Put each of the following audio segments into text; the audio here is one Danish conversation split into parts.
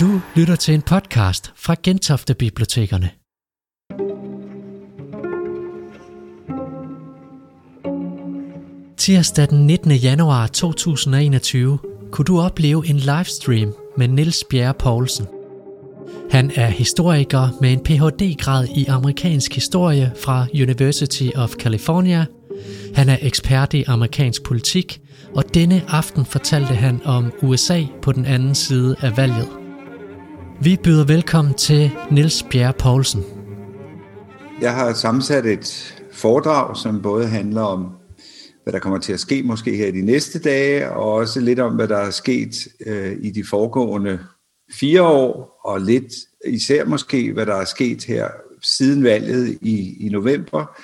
Du lytter til en podcast fra Gentofte Bibliotekerne. Tirsdag den 19. januar 2021 kunne du opleve en livestream med Niels Bjerre Poulsen. Han er historiker med en Ph.D.-grad i amerikansk historie fra University of California. Han er ekspert i amerikansk politik, og denne aften fortalte han om USA på den anden side af valget. Vi byder velkommen til Niels Bjerre Poulsen. Jeg har sammensat et foredrag, som både handler om, hvad der kommer til at ske måske her i de næste dage, og også lidt om, hvad der er sket øh, i de foregående fire år, og lidt især måske, hvad der er sket her siden valget i, i november.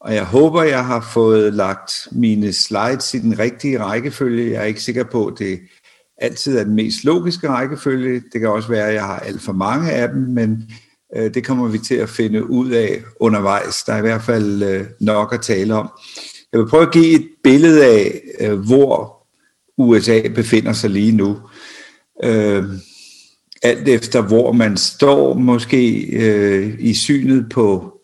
Og jeg håber, jeg har fået lagt mine slides i den rigtige rækkefølge. Jeg er ikke sikker på, at det altid er den mest logiske rækkefølge. Det kan også være, at jeg har alt for mange af dem, men øh, det kommer vi til at finde ud af undervejs. Der er i hvert fald øh, nok at tale om. Jeg vil prøve at give et billede af, øh, hvor USA befinder sig lige nu. Øh, alt efter hvor man står måske øh, i synet på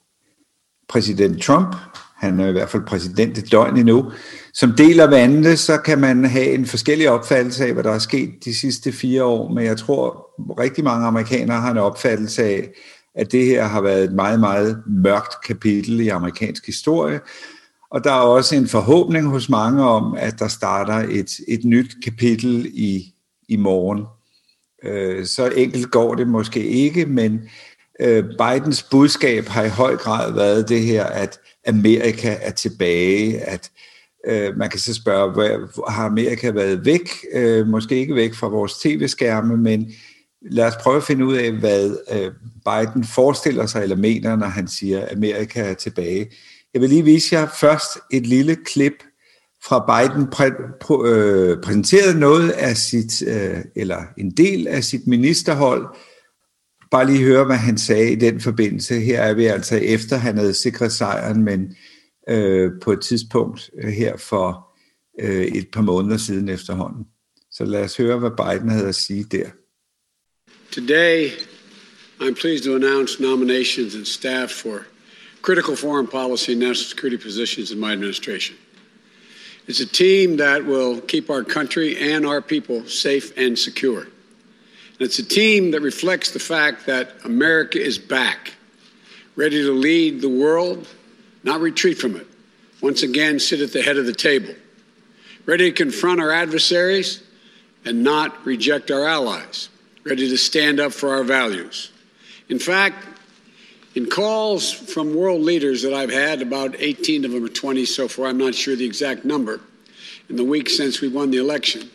præsident Trump, han er i hvert fald præsident et døgn endnu, som del af vandene, så kan man have en forskellig opfattelse af, hvad der er sket de sidste fire år, men jeg tror, rigtig mange amerikanere har en opfattelse af, at det her har været et meget, meget mørkt kapitel i amerikansk historie, og der er også en forhåbning hos mange om, at der starter et, et nyt kapitel i, i morgen. Øh, så enkelt går det måske ikke, men øh, Bidens budskab har i høj grad været det her, at Amerika er tilbage, at øh, Øh, man kan så spørge, hvor har Amerika været væk? Øh, måske ikke væk fra vores tv-skærme, men lad os prøve at finde ud af, hvad øh, Biden forestiller sig eller mener, når han siger, at Amerika er tilbage. Jeg vil lige vise jer først et lille klip fra Biden præ- præ- øh, præsenterede noget af sit, øh, eller en del af sit ministerhold. Bare lige høre, hvad han sagde i den forbindelse. Her er vi altså efter, han havde sikret sejren, men øh, på et tidspunkt øh, her for øh, et par måneder siden efterhånden. Så lad os høre, hvad Biden havde at sige der. Today, I'm pleased to announce nominations and staff for critical foreign policy and national security positions in my administration. It's a team that will keep our country and our people safe and secure. And it's a team that reflects the fact that America is back, ready to lead the world, not retreat from it. Once again, sit at the head of the table, ready to confront our adversaries and not reject our allies, ready to stand up for our values. In fact, in calls from world leaders that I've had, about 18 of them or 20 so far, I'm not sure the exact number, in the week since we won the election,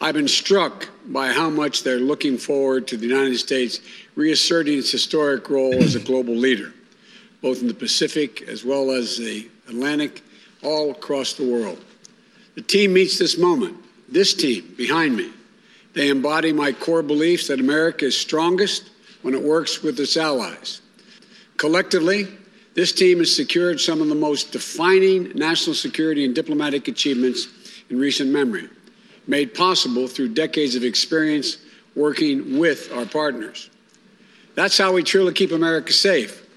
I've been struck by how much they're looking forward to the United States reasserting its historic role as a global leader, both in the Pacific as well as the Atlantic, all across the world. The team meets this moment, this team behind me. They embody my core beliefs that America is strongest when it works with its allies Collectively, this team has secured some of the most defining national security and diplomatic achievements in recent memory, made possible through decades of experience working with our partners. That's how we truly keep America safe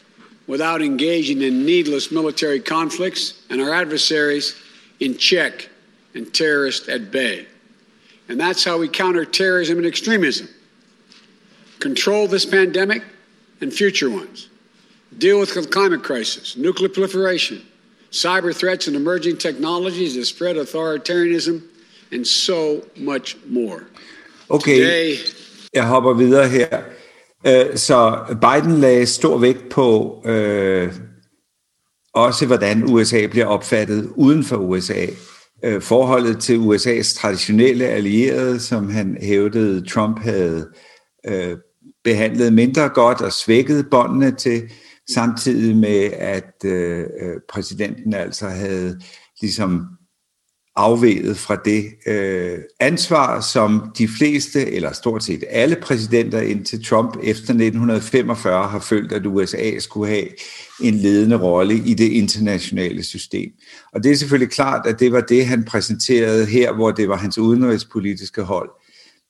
without engaging in needless military conflicts and our adversaries in check and terrorists at bay. And that's how we counter terrorism and extremism, control this pandemic and future ones deal with the climate crisis, nuclear proliferation, cyber threats and emerging technologies that spread authoritarianism, and so much more. Okay, Today, jeg hopper videre her. Øh, så Biden lagde stor vægt på øh, også, hvordan USA bliver opfattet uden for USA. Øh, forholdet til USA's traditionelle allierede, som han hævdede, Trump havde øh, behandlet mindre godt og svækket båndene til, samtidig med, at øh, øh præsidenten altså havde ligesom afveget fra det øh, ansvar, som de fleste, eller stort set alle præsidenter indtil Trump efter 1945 har følt, at USA skulle have en ledende rolle i det internationale system. Og det er selvfølgelig klart, at det var det, han præsenterede her, hvor det var hans udenrigspolitiske hold.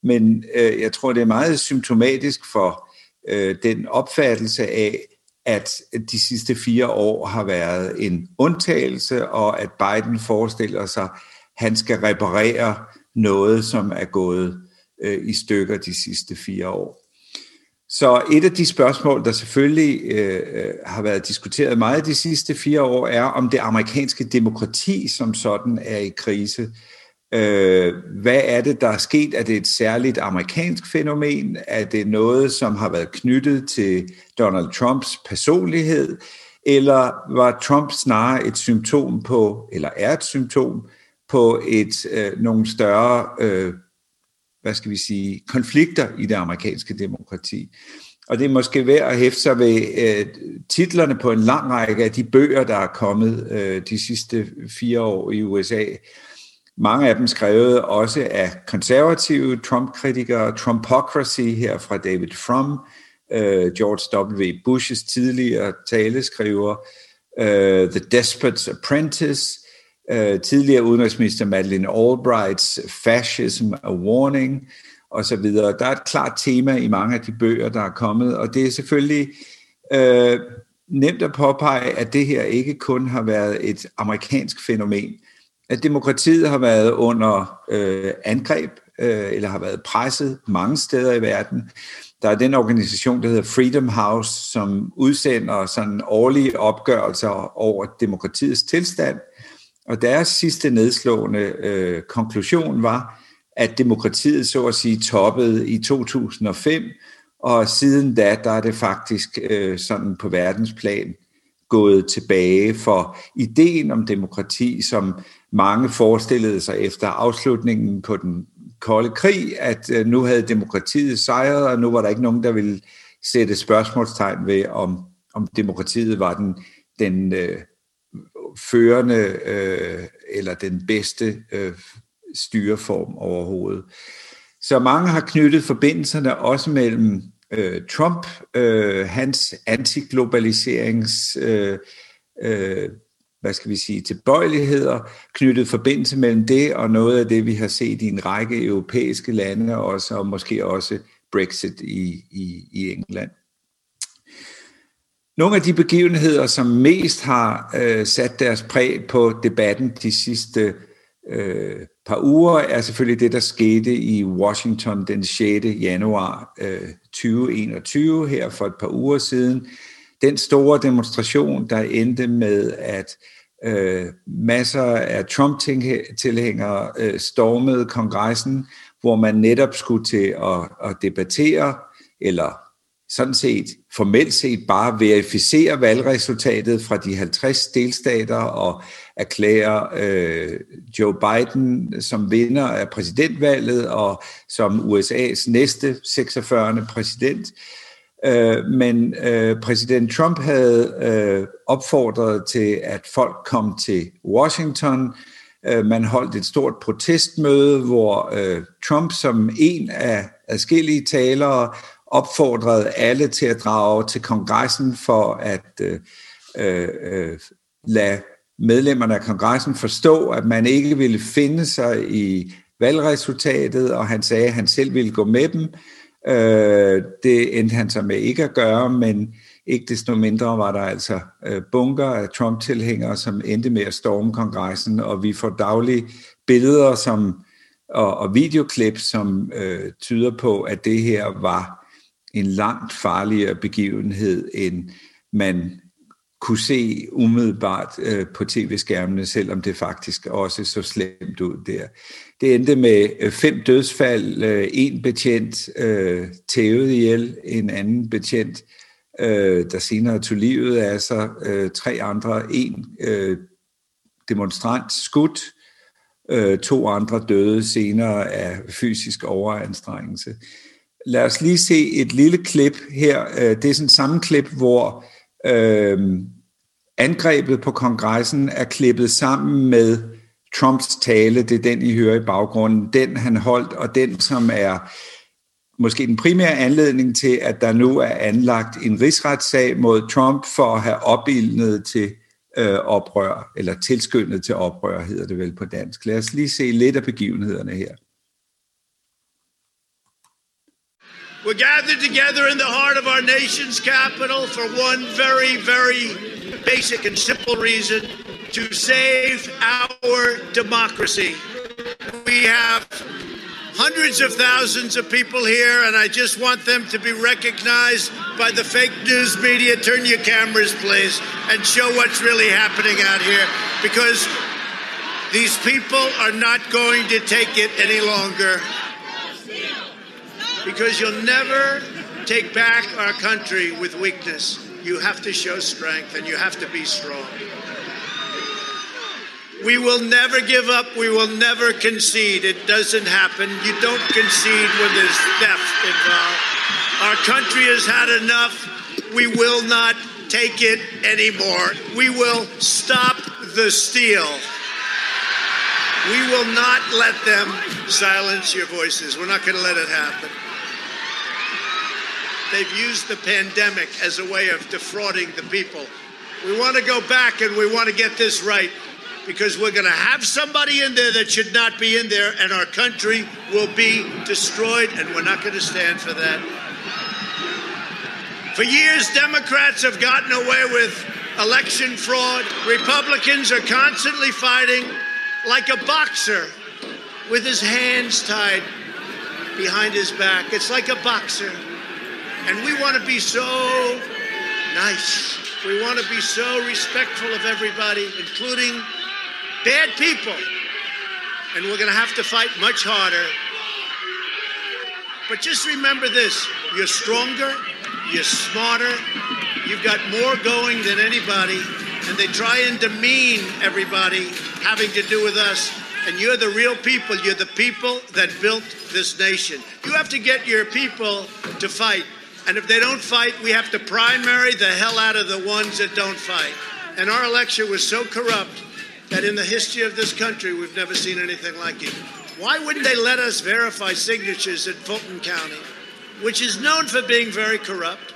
men øh, jeg tror, det er meget symptomatisk for øh, den opfattelse af, at de sidste fire år har været en undtagelse, og at Biden forestiller sig, han skal reparere noget, som er gået øh, i stykker de sidste fire år. Så et af de spørgsmål, der selvfølgelig øh, øh, har været diskuteret meget de sidste fire år, er, om det amerikanske demokrati som sådan er i krise. Øh, hvad er det, der er sket? Er det et særligt amerikansk fænomen? Er det noget, som har været knyttet til Donald Trumps personlighed? Eller var Trump snarere et symptom på, eller er et symptom på et øh, nogle større øh, hvad skal vi sige, konflikter i det amerikanske demokrati. Og det er måske værd at hæfte sig ved øh, titlerne på en lang række af de bøger, der er kommet øh, de sidste fire år i USA. Mange af dem skrevet også af konservative Trump-kritikere, Trumpocracy her fra David Frum, øh, George W. Bushes tidligere taleskriver, øh, The Despot's Apprentice, øh, tidligere udenrigsminister Madeleine Albrights Fascism a Warning osv. Der er et klart tema i mange af de bøger, der er kommet, og det er selvfølgelig øh, nemt at påpege, at det her ikke kun har været et amerikansk fænomen, at demokratiet har været under øh, angreb, øh, eller har været presset mange steder i verden. Der er den organisation, der hedder Freedom House, som udsender sådan årlige opgørelser over demokratiets tilstand, og deres sidste nedslående øh, konklusion var, at demokratiet så at sige toppede i 2005, og siden da, der er det faktisk øh, sådan på verdensplan gået tilbage for ideen om demokrati, som mange forestillede sig efter afslutningen på den kolde krig, at øh, nu havde demokratiet sejret, og nu var der ikke nogen, der ville sætte spørgsmålstegn ved, om, om demokratiet var den, den øh, førende øh, eller den bedste øh, styreform overhovedet. Så mange har knyttet forbindelserne også mellem øh, Trump, øh, hans antiglobaliserings øh, øh, hvad skal vi sige, tilbøjeligheder, knyttet forbindelse mellem det og noget af det, vi har set i en række europæiske lande også, og måske også Brexit i, i, i England. Nogle af de begivenheder, som mest har øh, sat deres præg på debatten de sidste øh, par uger, er selvfølgelig det, der skete i Washington den 6. januar øh, 2021, her for et par uger siden. Den store demonstration, der endte med, at øh, masser af Trump-tilhængere øh, stormede kongressen, hvor man netop skulle til at, at debattere eller sådan set formelt set bare verificere valgresultatet fra de 50 delstater og erklære øh, Joe Biden som vinder af præsidentvalget og som USA's næste 46. præsident. Øh, men øh, præsident Trump havde øh, opfordret til, at folk kom til Washington. Øh, man holdt et stort protestmøde, hvor øh, Trump som en af adskillige talere opfordrede alle til at drage til kongressen for at øh, øh, lade medlemmerne af kongressen forstå, at man ikke ville finde sig i valgresultatet, og han sagde, at han selv ville gå med dem. Øh, det endte han så med ikke at gøre, men ikke desto mindre var der altså øh, bunker af Trump-tilhængere, som endte med at storme kongressen, og vi får daglige billeder som, og, og videoklip, som øh, tyder på, at det her var en langt farligere begivenhed, end man kunne se umiddelbart øh, på tv-skærmene, selvom det faktisk også så slemt ud der. Det endte med øh, fem dødsfald, øh, en betjent øh, tævet ihjel, en anden betjent, øh, der senere tog livet af sig, øh, tre andre, en øh, demonstrant skudt, øh, to andre døde senere af fysisk overanstrengelse. Lad os lige se et lille klip her. Øh, det er sådan samme klip, hvor øh, angrebet på kongressen er klippet sammen med Trumps tale. Det er den, I hører i baggrunden. Den, han holdt, og den, som er måske den primære anledning til, at der nu er anlagt en rigsretssag mod Trump for at have opildnet til øh, oprør, eller tilskyndet til oprør, hedder det vel på dansk. Lad os lige se lidt af begivenhederne her. We're gathered together in the heart of our nation's capital for one very, very basic and simple reason to save our democracy. We have hundreds of thousands of people here, and I just want them to be recognized by the fake news media. Turn your cameras, please, and show what's really happening out here because these people are not going to take it any longer because you'll never take back our country with weakness. You have to show strength and you have to be strong. We will never give up. We will never concede. It doesn't happen. You don't concede when there's theft involved. Our country has had enough. We will not take it anymore. We will stop the steal. We will not let them silence your voices. We're not going to let it happen. They've used the pandemic as a way of defrauding the people. We want to go back and we want to get this right because we're going to have somebody in there that should not be in there, and our country will be destroyed, and we're not going to stand for that. For years, Democrats have gotten away with election fraud. Republicans are constantly fighting like a boxer with his hands tied behind his back. It's like a boxer. And we want to be so nice. We want to be so respectful of everybody, including bad people. And we're going to have to fight much harder. But just remember this you're stronger, you're smarter, you've got more going than anybody. And they try and demean everybody having to do with us. And you're the real people. You're the people that built this nation. You have to get your people to fight. And if they don't fight, we have to primary the hell out of the ones that don't fight. And our election was so corrupt that in the history of this country, we've never seen anything like it. Why wouldn't they let us verify signatures in Fulton County, which is known for being very corrupt?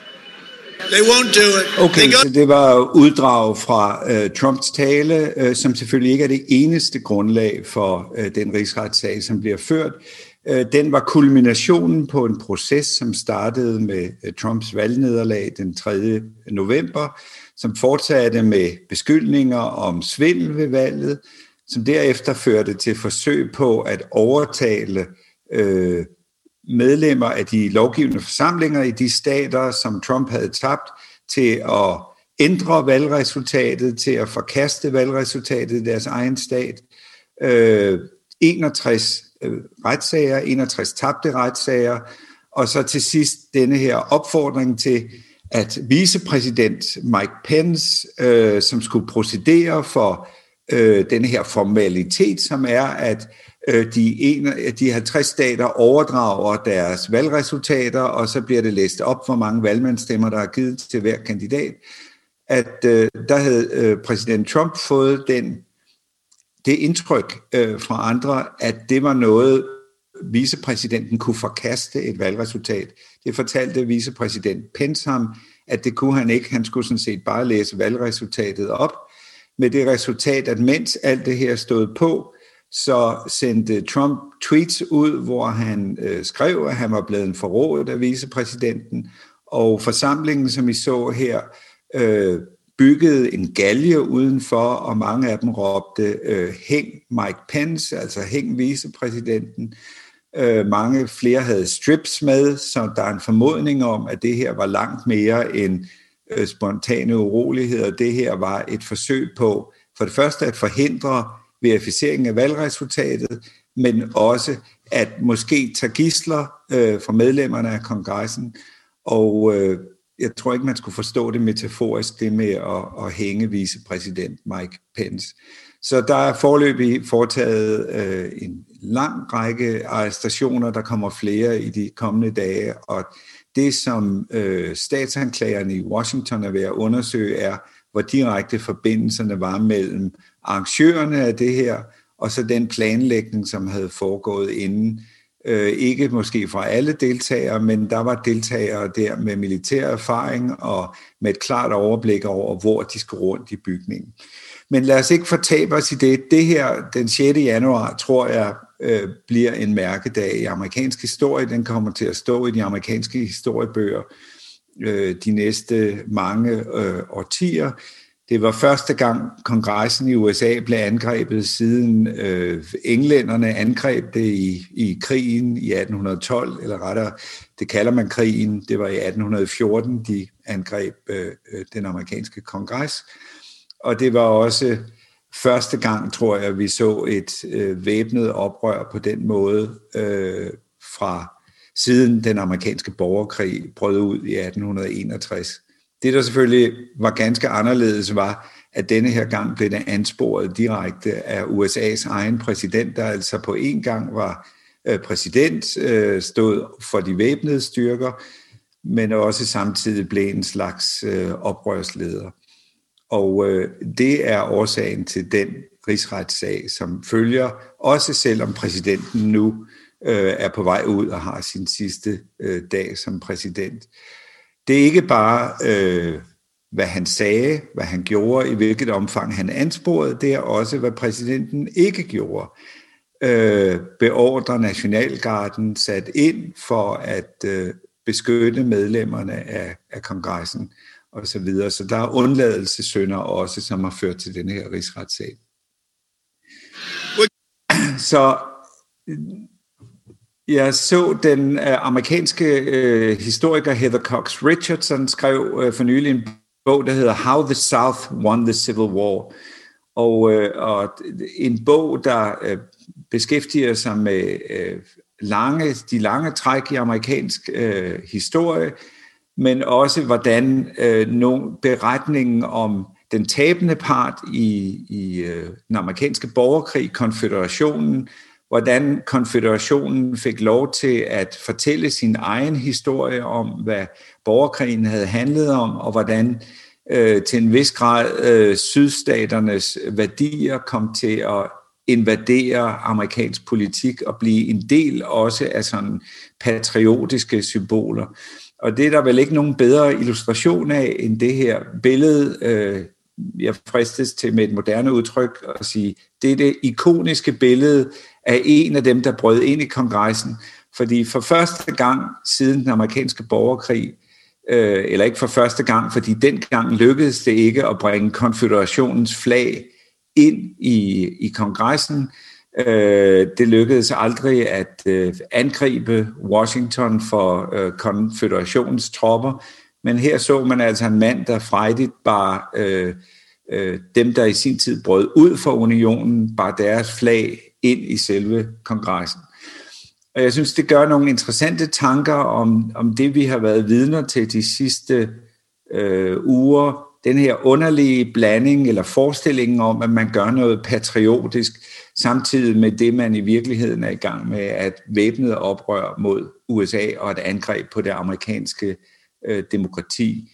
They won't do it. Okay, så det var uddrag fra uh, Trumps tale, uh, som selvfølgelig ikke er det eneste grundlag for uh, den rigsretssag, som bliver ført. Øh, Øh, den var kulminationen på en proces, som startede med øh, Trumps valgnederlag den 3. november, som fortsatte med beskyldninger om svindel ved valget, som derefter førte til forsøg på at overtale øh, medlemmer af de lovgivende forsamlinger i de stater, som Trump havde tabt, til at ændre valgresultatet, til at forkaste valgresultatet i deres egen stat. Øh, 61 øh, retssager, 61 tabte retssager, og så til sidst denne her opfordring til, at vicepræsident Mike Pence, øh, som skulle procedere for øh, denne her formalitet, som er, at øh, de, en, de 50 stater overdrager deres valgresultater, og så bliver det læst op, hvor mange valgmandsstemmer, der er givet til hver kandidat, at øh, der havde øh, præsident Trump fået den det indtryk øh, fra andre, at det var noget, vicepræsidenten kunne forkaste et valgresultat. Det fortalte vicepræsident Pence ham, at det kunne han ikke. Han skulle sådan set bare læse valgresultatet op, med det resultat, at mens alt det her stod på, så sendte Trump tweets ud, hvor han øh, skrev, at han var blevet forrådet af vicepræsidenten, og forsamlingen, som I så her, øh, byggede en galge udenfor, og mange af dem råbte, øh, hæng Mike Pence, altså hæng vicepræsidenten. Øh, mange flere havde strips med, så der er en formodning om, at det her var langt mere end øh, spontane uroligheder. Det her var et forsøg på for det første at forhindre verificeringen af valgresultatet, men også at måske tage gisler øh, fra medlemmerne af kongressen og øh, jeg tror ikke, man skulle forstå det metaforisk, det med at, at hænge vicepræsident Mike Pence. Så der er forløbig foretaget øh, en lang række arrestationer, der kommer flere i de kommende dage, og det som øh, statsanklagerne i Washington er ved at undersøge er, hvor direkte forbindelserne var mellem arrangørerne af det her, og så den planlægning, som havde foregået inden Øh, ikke måske fra alle deltagere, men der var deltagere der med militær erfaring og med et klart overblik over, hvor de skulle rundt i bygningen. Men lad os ikke fortabe os i det. Det her den 6. januar, tror jeg, øh, bliver en mærkedag i amerikansk historie. Den kommer til at stå i de amerikanske historiebøger øh, de næste mange øh, årtier. Det var første gang kongressen i USA blev angrebet siden øh, englænderne angreb det i, i krigen i 1812, eller rettere, det kalder man krigen, det var i 1814, de angreb øh, øh, den amerikanske kongres. Og det var også første gang, tror jeg, vi så et øh, væbnet oprør på den måde øh, fra siden den amerikanske borgerkrig brød ud i 1861. Det, der selvfølgelig var ganske anderledes, var, at denne her gang blev det ansporet direkte af USA's egen præsident, der altså på en gang var øh, præsident, øh, stod for de væbnede styrker, men også samtidig blev en slags øh, oprørsleder. Og det er årsagen til den rigsretssag, som følger, også selvom præsidenten nu er på vej ud og har sin sidste dag som præsident. Det er ikke bare, øh, hvad han sagde, hvad han gjorde, i hvilket omfang han ansporede, det er også, hvad præsidenten ikke gjorde. Øh, beordre Nationalgarden sat ind for at øh, beskytte medlemmerne af, af kongressen og så videre. Så der er undladelsesønder også, som har ført til den her rigsretssag. Så jeg så den øh, amerikanske øh, historiker Heather Cox Richardson skrev øh, for nylig en bog, der hedder How the South Won the Civil War. Og, øh, og en bog, der øh, beskæftiger sig med øh, lange, de lange træk i amerikansk øh, historie, men også hvordan øh, no, beretningen om den tabende part i, i øh, den amerikanske borgerkrig, konfederationen, hvordan konfederationen fik lov til at fortælle sin egen historie om, hvad borgerkrigen havde handlet om, og hvordan øh, til en vis grad øh, sydstaternes værdier kom til at invadere amerikansk politik og blive en del også af sådan patriotiske symboler. Og det er der vel ikke nogen bedre illustration af end det her billede, øh, jeg fristes til med et moderne udtryk at sige, det er det ikoniske billede af en af dem, der brød ind i kongressen. Fordi for første gang siden den amerikanske borgerkrig, øh, eller ikke for første gang, fordi dengang lykkedes det ikke at bringe konfederationens flag ind i, i kongressen. Øh, det lykkedes aldrig at øh, angribe Washington for øh, konfederationens tropper, men her så man altså en mand, der frejdigt bar øh, øh, dem, der i sin tid brød ud for unionen, bar deres flag ind i selve kongressen. Og jeg synes, det gør nogle interessante tanker om, om det, vi har været vidner til de sidste øh, uger. Den her underlige blanding eller forestillingen om, at man gør noget patriotisk, samtidig med det, man i virkeligheden er i gang med at væbnet oprør mod USA og et angreb på det amerikanske øh, demokrati.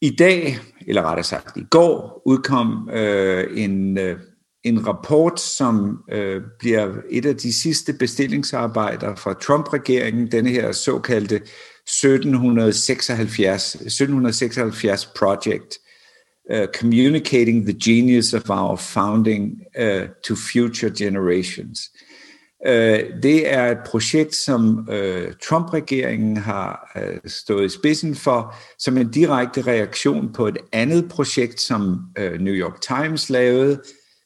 I dag, eller rettere sagt i går, udkom øh, en, øh, en rapport, som øh, bliver et af de sidste bestillingsarbejder fra Trump-regeringen, denne her såkaldte 1776, 1776 Project, uh, Communicating the Genius of Our Founding uh, to Future Generations. Uh, Øh, det er et projekt, som øh, Trump-regeringen har øh, stået i spidsen for, som en direkte reaktion på et andet projekt, som New York Times lavede,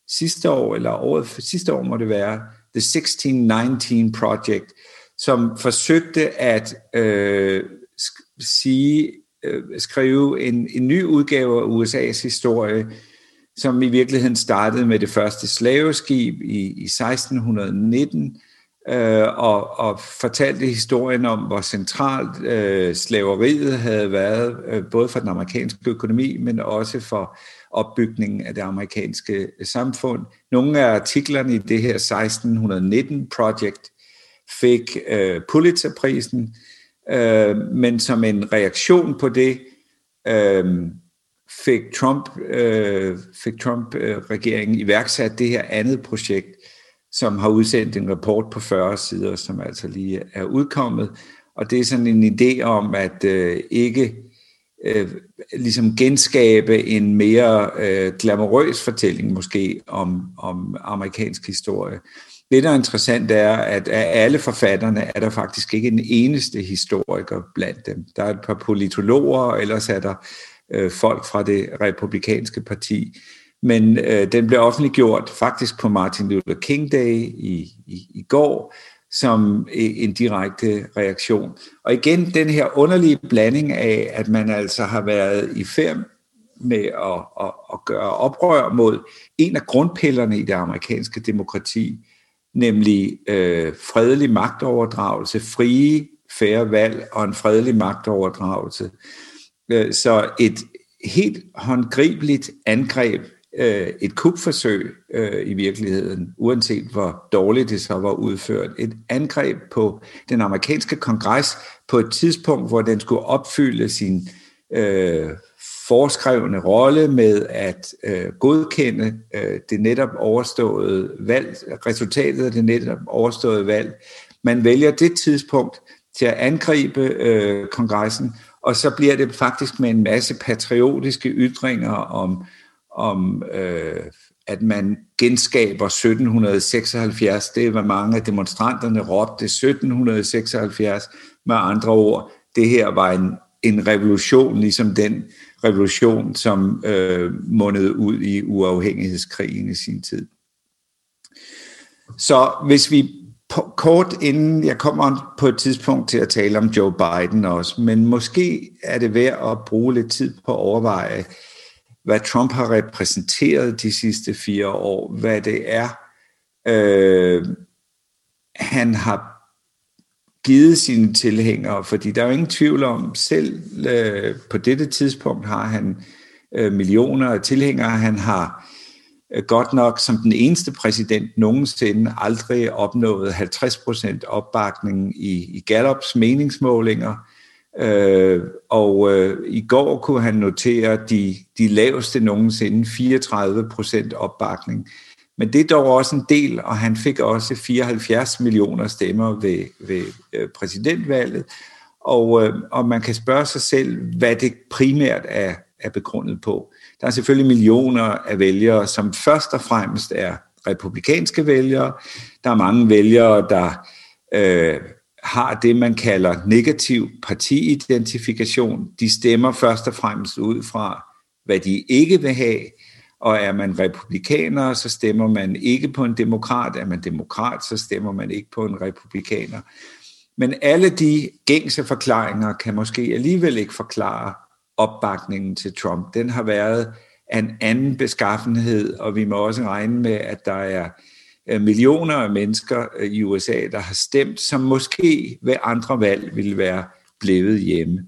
sidste år, eller året sidste år må det være, The 1619 Project, som forsøgte at øh, sige, øh, skrive en, en ny udgave af USA's historie, som i virkeligheden startede med det første slaveskib i, i 1619, øh, og, og fortalte historien om, hvor centralt øh, slaveriet havde været, øh, både for den amerikanske økonomi, men også for opbygningen af det amerikanske øh, samfund. Nogle af artiklerne i det her 1619 project fik øh, Pulitzerprisen, øh, men som en reaktion på det øh, fik Trump øh, fik Trump øh, regeringen iværksat det her andet projekt, som har udsendt en rapport på 40 sider, som altså lige er udkommet. Og det er sådan en idé om, at øh, ikke øh, ligesom genskabe en mere øh, glamorøs fortælling måske om, om amerikansk historie, det, der er interessant, er, at af alle forfatterne er der faktisk ikke en eneste historiker blandt dem. Der er et par politologer, og ellers er der øh, folk fra det republikanske parti. Men øh, den blev offentliggjort faktisk på Martin Luther King Day i, i, i går, som en direkte reaktion. Og igen den her underlige blanding af, at man altså har været i fem med at, at, at gøre oprør mod en af grundpillerne i det amerikanske demokrati, nemlig øh, fredelig magtoverdragelse, frie, færre valg og en fredelig magtoverdragelse. Øh, så et helt håndgribeligt angreb, øh, et kupforsøg øh, i virkeligheden, uanset hvor dårligt det så var udført, et angreb på den amerikanske kongres på et tidspunkt, hvor den skulle opfylde sin øh, foreskrevne rolle med at øh, godkende øh, det netop overståede valg, resultatet af det netop overståede valg. Man vælger det tidspunkt til at angribe øh, kongressen, og så bliver det faktisk med en masse patriotiske ytringer om, om øh, at man genskaber 1776. Det er, hvad mange af demonstranterne råbte 1776. Med andre ord, det her var en, en revolution, ligesom den revolution, som øh, mundede ud i uafhængighedskrigen i sin tid. Så hvis vi kort inden jeg kommer på et tidspunkt til at tale om Joe Biden også, men måske er det værd at bruge lidt tid på at overveje, hvad Trump har repræsenteret de sidste fire år, hvad det er, øh, han har givet sine tilhængere, fordi der er jo ingen tvivl om, selv øh, på dette tidspunkt har han øh, millioner af tilhængere. Han har øh, Øh, godt nok som den eneste præsident nogensinde aldrig opnået 50% opbakning i, i Gallups meningsmålinger. Øh, og øh, i går kunne han notere de, de laveste nogensinde 34% opbakning. Men det er dog også en del, og han fik også 74 millioner stemmer ved, ved øh, præsidentvalget. Og, øh, og man kan spørge sig selv, hvad det primært er, er begrundet på. Der er selvfølgelig millioner af vælgere, som først og fremmest er republikanske vælgere. Der er mange vælgere, der øh, har det, man kalder negativ partiidentifikation. De stemmer først og fremmest ud fra, hvad de ikke vil have, og er man republikaner, så stemmer man ikke på en demokrat. Er man demokrat, så stemmer man ikke på en republikaner. Men alle de gængse forklaringer kan måske alligevel ikke forklare opbakningen til Trump. Den har været en anden beskaffenhed, og vi må også regne med, at der er øh, millioner af mennesker øh, i USA, der har stemt, som måske ved andre valg ville være blevet hjemme.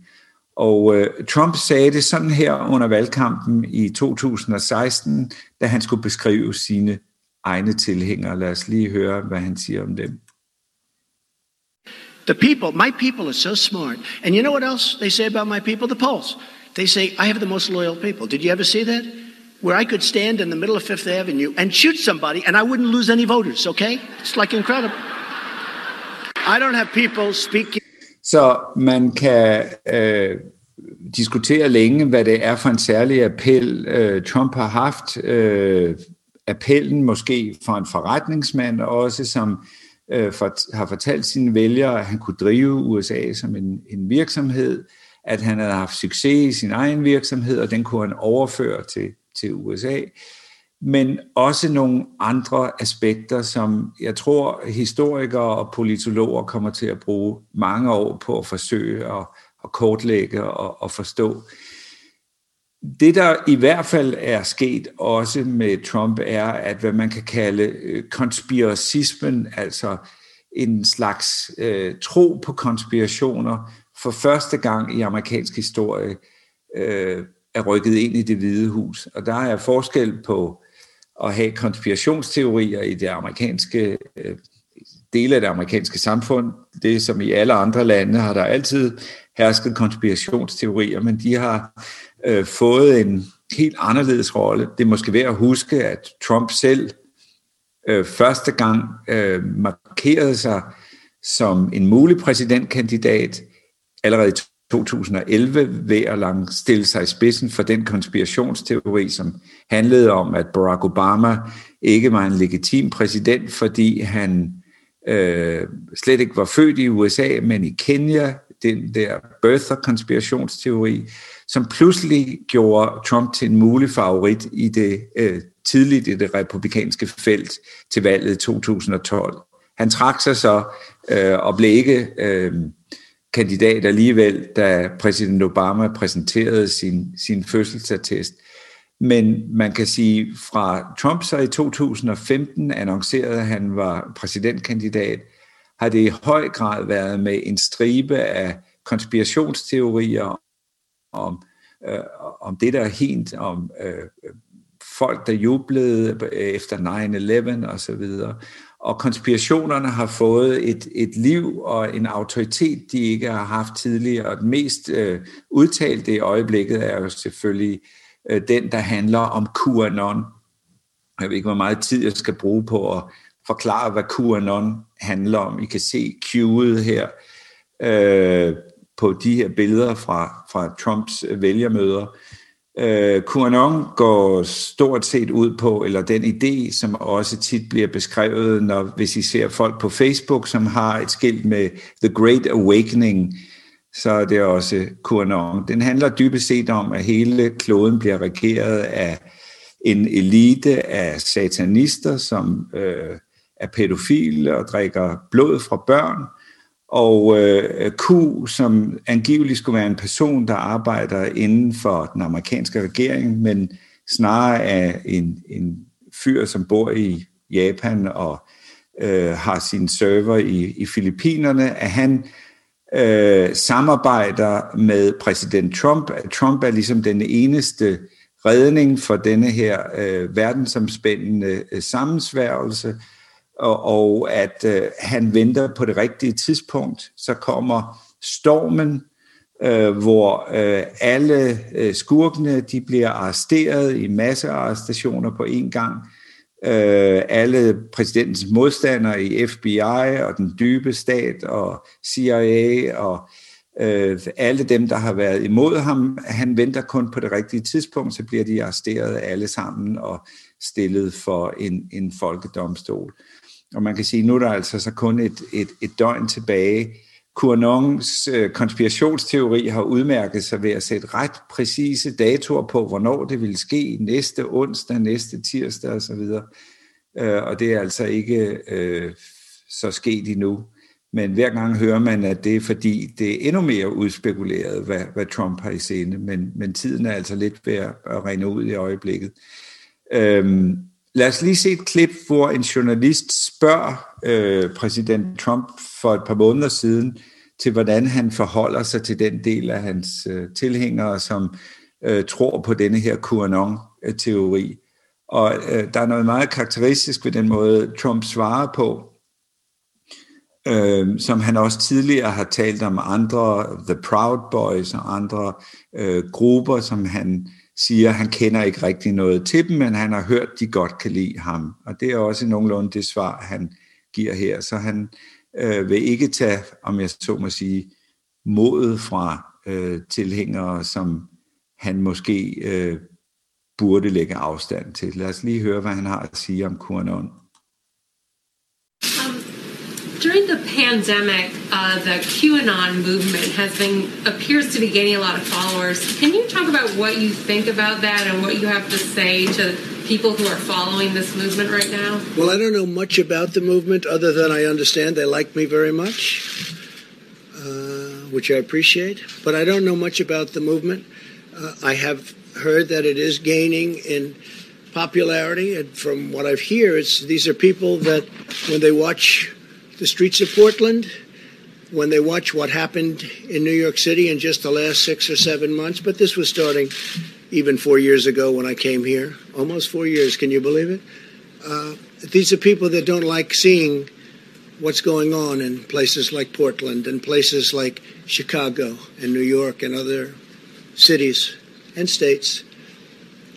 Og øh, Trump sagde det sådan her under valgkampen i 2016, da han skulle beskrive sine egne tilhængere. Lad os lige høre, hvad han siger om dem. The people, my people are so smart. And you know what else they say about my people? The polls. They say, I have the most loyal people. Did you ever see that? Where I could stand in the middle of Fifth Avenue and shoot somebody and I wouldn't lose any voters, okay? It's like incredible. I don't have people speaking. Så man kan øh, diskutere længe, hvad det er for en særlig appel, øh, Trump har haft. Øh, appellen måske for en forretningsmand også, som øh, for, har fortalt sine vælgere, at han kunne drive USA som en, en virksomhed, at han havde haft succes i sin egen virksomhed, og den kunne han overføre til, til USA. Men også nogle andre aspekter, som jeg tror historikere og politologer kommer til at bruge mange år på at forsøge at, at kortlægge og, at forstå. Det, der i hvert fald er sket også med Trump, er, at hvad man kan kalde øh, konspiracismen, altså en slags øh, tro på konspirationer, for første gang i amerikansk historie øh, er rykket ind i det hvide hus. Og der er forskel på at have konspirationsteorier i det amerikanske øh, dele af det amerikanske samfund. Det som i alle andre lande har der altid hersket konspirationsteorier, men de har øh, fået en helt anderledes rolle. Det er måske værd at huske, at Trump selv øh, første gang øh, markerede sig som en mulig præsidentkandidat allerede i 2011 ved at stille sig i spidsen for den konspirationsteori, som handlede om, at Barack Obama ikke var en legitim præsident, fordi han øh, slet ikke var født i USA, men i Kenya, den der birther-konspirationsteori, som pludselig gjorde Trump til en mulig favorit i det øh, tidligt i det republikanske felt til valget i 2012. Han trak sig så øh, og blev ikke øh, kandidat alligevel, da præsident Obama præsenterede sin, sin fødselsattest. Men man kan sige, fra Trump så i 2015 annoncerede, at han var præsidentkandidat, har det i høj grad været med en stribe af konspirationsteorier om, øh, om det, der hint, helt om øh, folk, der jublede efter 9-11 og så videre. Og konspirationerne har fået et, et liv og en autoritet, de ikke har haft tidligere. Og den mest øh, udtalte i øjeblikket er jo selvfølgelig øh, den, der handler om QAnon. Jeg ved ikke, hvor meget tid jeg skal bruge på at forklare, hvad QAnon handler om. I kan se Q'et her øh, på de her billeder fra, fra Trumps øh, vælgermøder. Øh, QAnon går stort set ud på, eller den idé, som også tit bliver beskrevet, når, hvis I ser folk på Facebook, som har et skilt med The Great Awakening, så er det også QAnon. Den handler dybest set om, at hele kloden bliver regeret af en elite af satanister, som øh, er pædofile og drikker blod fra børn, og øh, Q, som angiveligt skulle være en person, der arbejder inden for den amerikanske regering, men snarere er en, en fyr, som bor i Japan og øh, har sin server i, i Filippinerne, at han øh, samarbejder med præsident Trump. Trump er ligesom den eneste redning for denne her øh, verdensomspændende øh, sammensværgelse, og, og at øh, han venter på det rigtige tidspunkt. Så kommer stormen, øh, hvor øh, alle øh, skurkene de bliver arresteret i massearrestationer på en gang. Øh, alle præsidentens modstandere i FBI og den dybe stat og CIA og øh, alle dem, der har været imod ham, han venter kun på det rigtige tidspunkt, så bliver de arresteret alle sammen og stillet for en, en folkedomstol. Og man kan sige, nu er der altså så kun et, et, et døgn tilbage. Kurnongs øh, konspirationsteori har udmærket sig ved at sætte ret præcise datoer på, hvornår det vil ske næste onsdag, næste tirsdag osv. Øh, og det er altså ikke øh, så sket endnu. Men hver gang hører man, at det er fordi, det er endnu mere udspekuleret, hvad, hvad Trump har i scene. Men, men tiden er altså lidt ved at, at rende ud i øjeblikket. Øhm, Lad os lige se et klip, hvor en journalist spørger øh, præsident Trump for et par måneder siden, til hvordan han forholder sig til den del af hans øh, tilhængere, som øh, tror på denne her QAnon-teori. Og øh, der er noget meget karakteristisk ved den måde, Trump svarer på, øh, som han også tidligere har talt om andre, The Proud Boys og andre øh, grupper, som han siger, at han kender ikke rigtig noget til dem, men han har hørt, at de godt kan lide ham. Og det er også nogenlunde det svar, han giver her. Så han øh, vil ikke tage, om jeg så må sige, modet fra øh, tilhængere, som han måske øh, burde lægge afstand til. Lad os lige høre, hvad han har at sige om QAnon. During the pandemic, uh, the QAnon movement has been appears to be gaining a lot of followers. Can you talk about what you think about that and what you have to say to people who are following this movement right now? Well, I don't know much about the movement other than I understand they like me very much, uh, which I appreciate. But I don't know much about the movement. Uh, I have heard that it is gaining in popularity, and from what I've heard, it's these are people that when they watch the streets of Portland when they watch what happened in New York City in just the last six or seven months. But this was starting even four years ago when I came here. Almost four years, can you believe it? Uh, these are people that don't like seeing what's going on in places like Portland and places like Chicago and New York and other cities and states.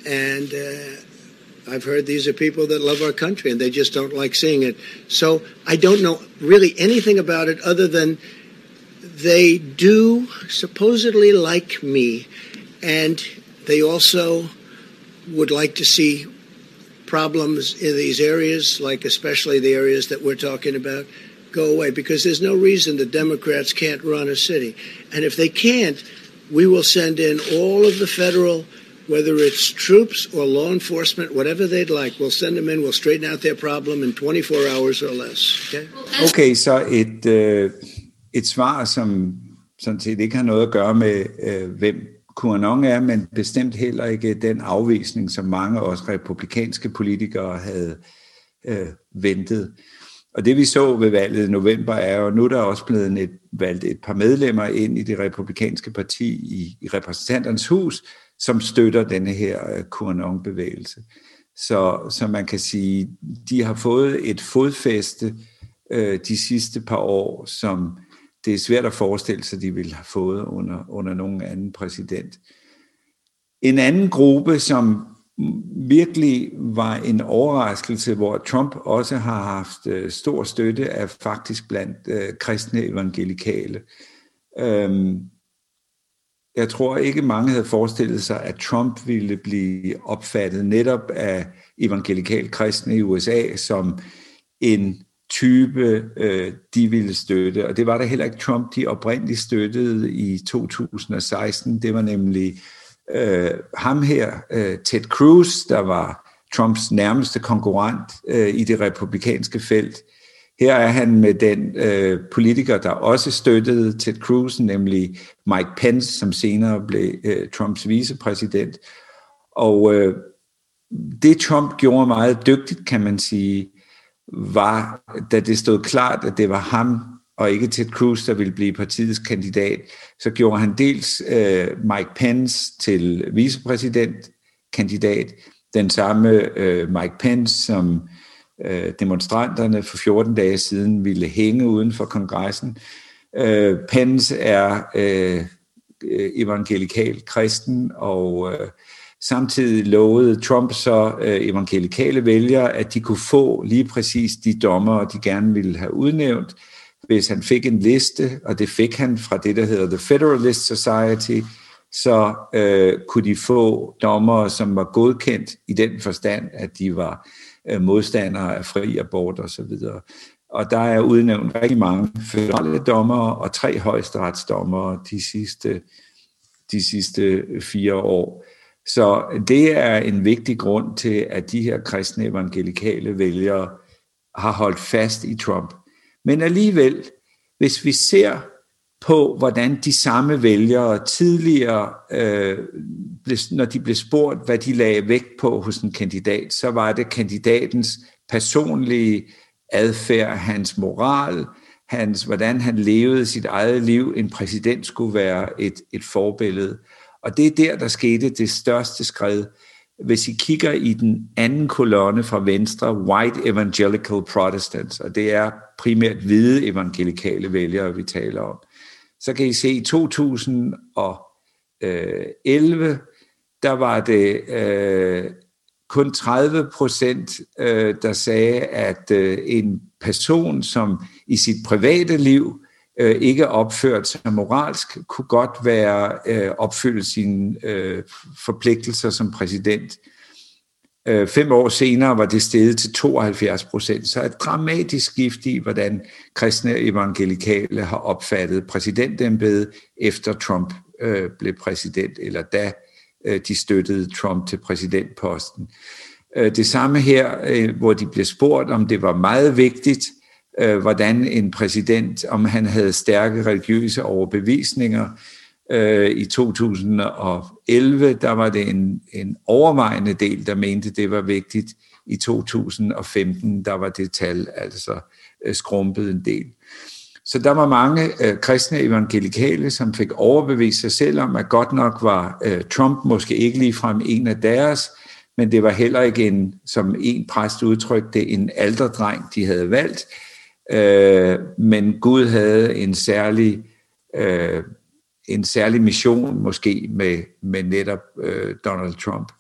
And uh, I've heard these are people that love our country and they just don't like seeing it. So I don't know really anything about it other than they do supposedly like me, and they also would like to see problems in these areas, like especially the areas that we're talking about, go away because there's no reason the Democrats can't run a city. And if they can't, we will send in all of the federal, whether it's troops or law enforcement, whatever they'd like. We'll send them in, we'll straighten out their problem in 24 hours or less. Okay, okay så et, øh, et svar, som sådan set ikke har noget at gøre med, øh, hvem QAnon er, men bestemt heller ikke den afvisning, som mange også republikanske politikere havde øh, ventet. Og det vi så ved valget i november er jo, nu er der også blevet et, valgt et par medlemmer ind i det republikanske parti i, i repræsentanternes hus, som støtter denne her øh, QAnon-bevægelse. Så, så man kan sige, de har fået et fodfæste øh, de sidste par år, som det er svært at forestille sig, de ville have fået under, under nogen anden præsident. En anden gruppe, som virkelig var en overraskelse, hvor Trump også har haft øh, stor støtte, af faktisk blandt øh, kristne evangelikale. Øhm, jeg tror ikke mange havde forestillet sig, at Trump ville blive opfattet netop af evangelikal kristne i USA som en type, øh, de ville støtte. Og det var der heller ikke Trump, de oprindeligt støttede i 2016. Det var nemlig øh, ham her, øh, Ted Cruz, der var Trumps nærmeste konkurrent øh, i det republikanske felt. Her er han med den øh, politiker, der også støttede Ted Cruz, nemlig Mike Pence, som senere blev øh, Trumps vicepræsident. Og øh, det Trump gjorde meget dygtigt, kan man sige, var, da det stod klart, at det var ham og ikke Ted Cruz, der ville blive partiets kandidat, så gjorde han dels øh, Mike Pence til vicepræsidentkandidat, den samme øh, Mike Pence, som øh, Øh, demonstranterne for 14 dage siden ville hænge uden for kongressen. Øh, Pence er øh, evangelikal kristen, og øh, Samtidig lovede Trump så øh, evangelikale vælgere, at de kunne få lige præcis de dommer, de gerne ville have udnævnt, hvis han fik en liste, og det fik han fra det, der hedder The Federalist Society, så øh, kunne de få dommer, som var godkendt i den forstand, at de var øh, Øh, modstandere af fri abort osv. Og der er udnævnt rigtig mange federale dommere og tre højesteretsdommere de sidste, de sidste fire år. Så det er en vigtig grund til, at de her kristne evangelikale vælgere har holdt fast i Trump. Men alligevel, hvis vi ser på, hvordan de samme vælgere tidligere, øh, når de blev spurgt, hvad de lagde vægt på hos en kandidat, så var det kandidatens personlige adfærd, hans moral, hans, hvordan han levede sit eget liv. En præsident skulle være et, et forbillede. Og det er der, der skete det største skred. Hvis I kigger i den anden kolonne fra venstre, White Evangelical Protestants, og det er primært hvide evangelikale vælgere, vi taler om, så kan I se i 2011, øh, der var det øh, kun 30 procent, øh, der sagde, at øh, en person, som i sit private liv øh, ikke opført sig moralsk, kunne godt være øh, opfylde sine øh, forpligtelser som præsident. Øh, Øh, fem år senere var det steget til 72 procent, så et dramatisk skift i, hvordan kristne evangelikale har opfattet præsidentembedet efter Trump øh, blev præsident, eller da øh, de støttede Trump til præsidentposten. Øh, det samme her, øh, hvor de blev spurgt, om det var meget vigtigt, øh, hvordan en præsident, om han havde stærke religiøse overbevisninger. Øh, I 2011, der var det en, en overvejende del, der mente, det var vigtigt. I 2015, der var det tal altså øh, skrumpet en del. Så der var mange øh, kristne evangelikale, som fik overbevist sig selv om, at godt nok var øh, Trump måske ikke ligefrem en af deres, men det var heller ikke en, som en præst udtrykte, en alderdreng, de havde valgt. Øh, men Gud havde en særlig, øh, en særlig mission måske med, med netop øh, Donald Trump.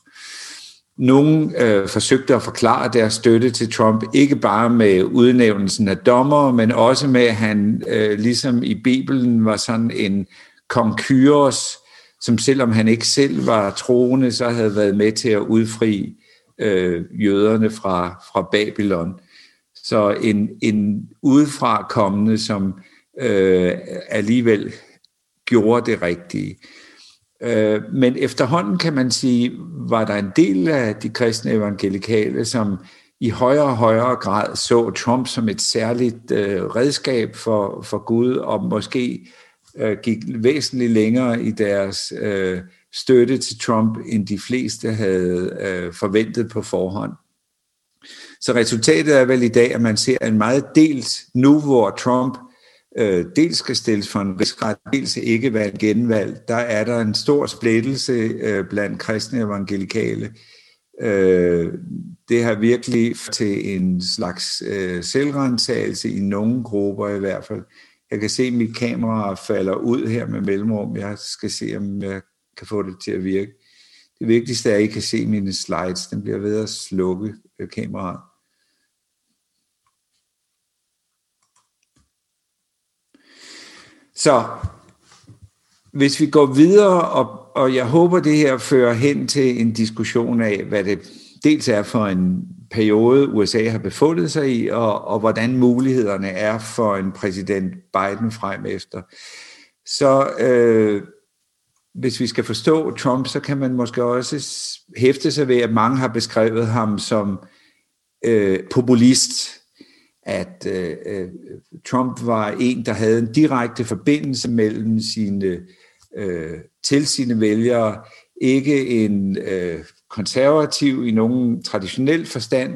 Nogle øh, forsøgte at forklare deres støtte til Trump, ikke bare med udnævnelsen af dommer, men også med, at han øh, ligesom i Bibelen var sådan en kong Kyros, som selvom han ikke selv var troende, så havde været med til at udfri øh, jøderne fra, fra Babylon. Så en, en udefra kommende, som øh, alligevel gjorde det rigtige. Øh, men efterhånden kan man sige, var der en del af de kristne evangelikale, som i højere og højere grad så Trump som et særligt øh, redskab for, for Gud, og måske øh, gik væsentligt længere i deres øh, støtte til Trump, end de fleste havde øh, forventet på forhånd. Så resultatet er vel i dag, at man ser en meget delt nu, hvor Trump øh, dels skal stilles for en rigsret, dels ikke være genvalg. Der er der en stor splittelse øh, blandt kristne evangelikale. Øh, det har virkelig til en slags øh, selvrentagelse i nogle grupper i hvert fald. Jeg kan se, at mit kamera falder ud her med mellemrum. Jeg skal se, om jeg kan få det til at virke. Det vigtigste er, at I kan se mine slides. Den bliver ved at slukke øh, kameraet. Så hvis vi går videre, og, og jeg håber, det her fører hen til en diskussion af, hvad det dels er for en periode, USA har befundet sig i, og, og hvordan mulighederne er for en præsident Biden frem efter. Så øh, hvis vi skal forstå Trump, så kan man måske også hæfte sig ved, at mange har beskrevet ham som øh, populist, at øh, øh, Trump var en, der havde en direkte forbindelse mellem sine øh, til sine vælgere, ikke en øh, konservativ i nogen traditionel forstand,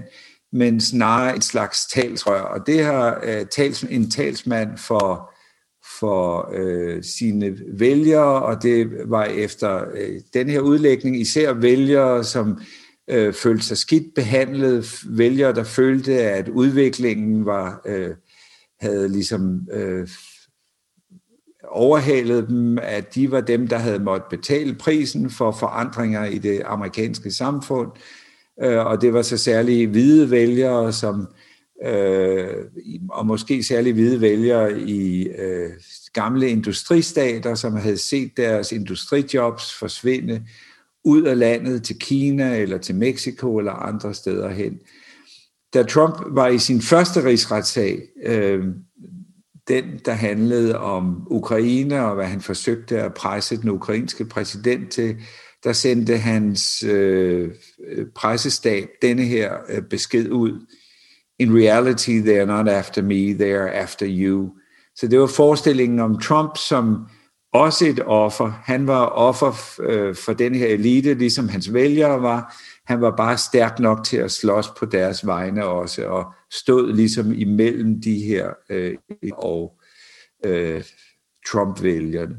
men snarere et slags talsrør. Og det har øh, tals, en talsmand for, for øh, sine vælgere, og det var efter øh, den her udlægning især vælgere, som øh, følte sig skidt behandlet, vælgere, der følte, at udviklingen var øh, havde ligesom øh, overhalet dem, at de var dem, der havde måttet betale prisen for forandringer i det amerikanske samfund, øh, og det var så særligt hvide vælgere, som øh, og måske særligt hvide vælgere i øh, gamle industristater, som havde set deres industrijobs forsvinde, ud af landet til Kina eller til Mexico eller andre steder hen. Da Trump var i sin første rigsretssag, øh, den der handlede om Ukraine og hvad han forsøgte at presse den ukrainske præsident til, der sendte hans øh, øh pressestab denne her øh, besked ud. In reality, they are not after me, they are after you. Så det var forestillingen om Trump som også et offer. Han var offer øh, for den her elite, ligesom hans vælgere var. Han var bare stærk nok til at slås på deres vegne også, og stod ligesom imellem de her øh, og øh, Trump-vælgerne.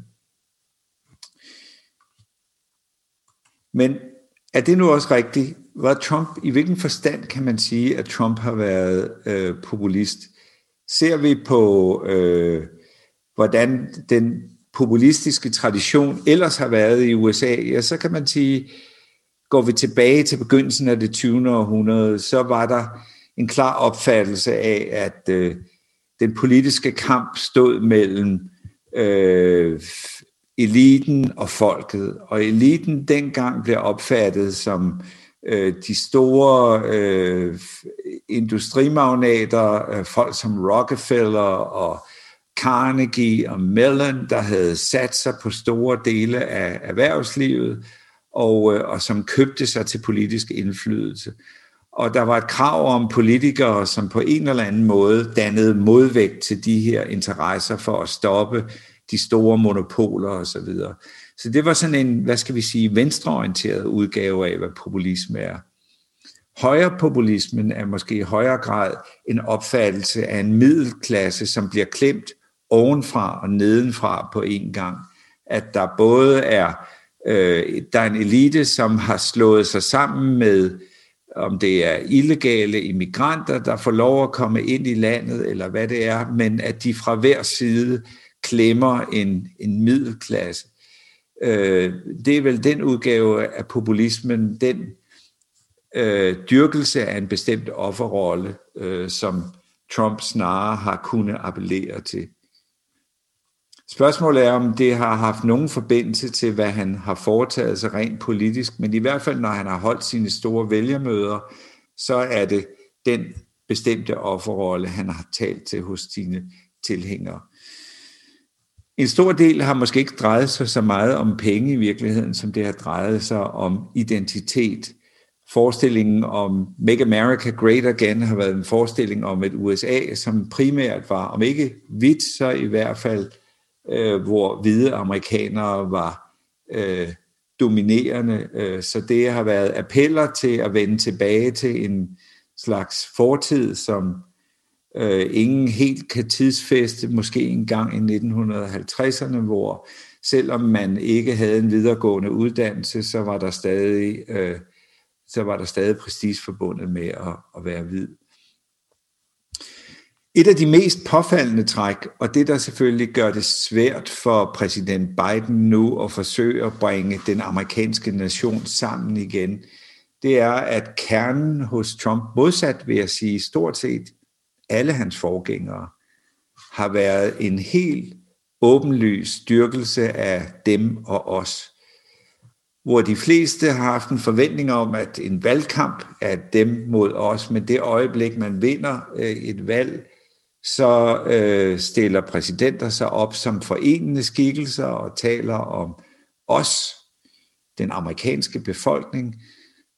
Men er det nu også rigtigt? Var Trump, i hvilken forstand kan man sige, at Trump har været øh, populist? Ser vi på, øh, hvordan den populistiske tradition ellers har været i USA, ja, så kan man sige, går vi tilbage til begyndelsen af det 20. århundrede, så var der en klar opfattelse af, at øh, den politiske kamp stod mellem øh, eliten og folket. Og eliten dengang blev opfattet som øh, de store øh, industrimagnater, øh, folk som Rockefeller og Carnegie og Mellon, der havde sat sig på store dele af erhvervslivet, og, øh, og som købte sig til politisk indflydelse. Og der var et krav om politikere, som på en eller anden måde dannede modvægt til de her interesser for at stoppe de store monopoler osv. Så, videre. så det var sådan en, hvad skal vi sige, venstreorienteret udgave af, hvad populisme er. Højrepopulismen er måske i højere grad en opfattelse af en middelklasse, som bliver klemt ovenfra og nedenfra på en gang. At der både er, øh, der er en elite, som har slået sig sammen med, om det er illegale immigranter, der får lov at komme ind i landet, eller hvad det er, men at de fra hver side klemmer en, en middelklasse. Øh, det er vel den udgave af populismen, den øh, dyrkelse af en bestemt offerrolle, øh, som Trump snarere har kunnet appellere til. Spørgsmålet er, om det har haft nogen forbindelse til, hvad han har foretaget sig rent politisk, men i hvert fald, når han har holdt sine store vælgermøder, så er det den bestemte offerrolle, han har talt til hos sine tilhængere. En stor del har måske ikke drejet sig så meget om penge i virkeligheden, som det har drejet sig om identitet. Forestillingen om Make America Great Again har været en forestilling om et USA, som primært var, om ikke hvidt, så i hvert fald, øh, hvor hvide amerikanere var øh, dominerende. Øh, så det har været appeller til at vende tilbage til en slags fortid, som øh, ingen helt kan tidsfeste, måske engang i 1950'erne, hvor selvom man ikke havde en videregående uddannelse, så var der stadig, øh, så var der stadig prestige forbundet med at, at være hvid. Et af de mest påfaldende træk, og det der selvfølgelig gør det svært for præsident Biden nu at forsøge at bringe den amerikanske nation sammen igen, det er, at kernen hos Trump, modsat vil jeg sige stort set alle hans forgængere, har været en helt åbenlys styrkelse af dem og os. Hvor de fleste har haft en forventning om, at en valgkamp er dem mod os, men det øjeblik, man vinder øh, et valg, så øh, stiller præsidenter sig op som forenende skikkelser og taler om os, den amerikanske befolkning,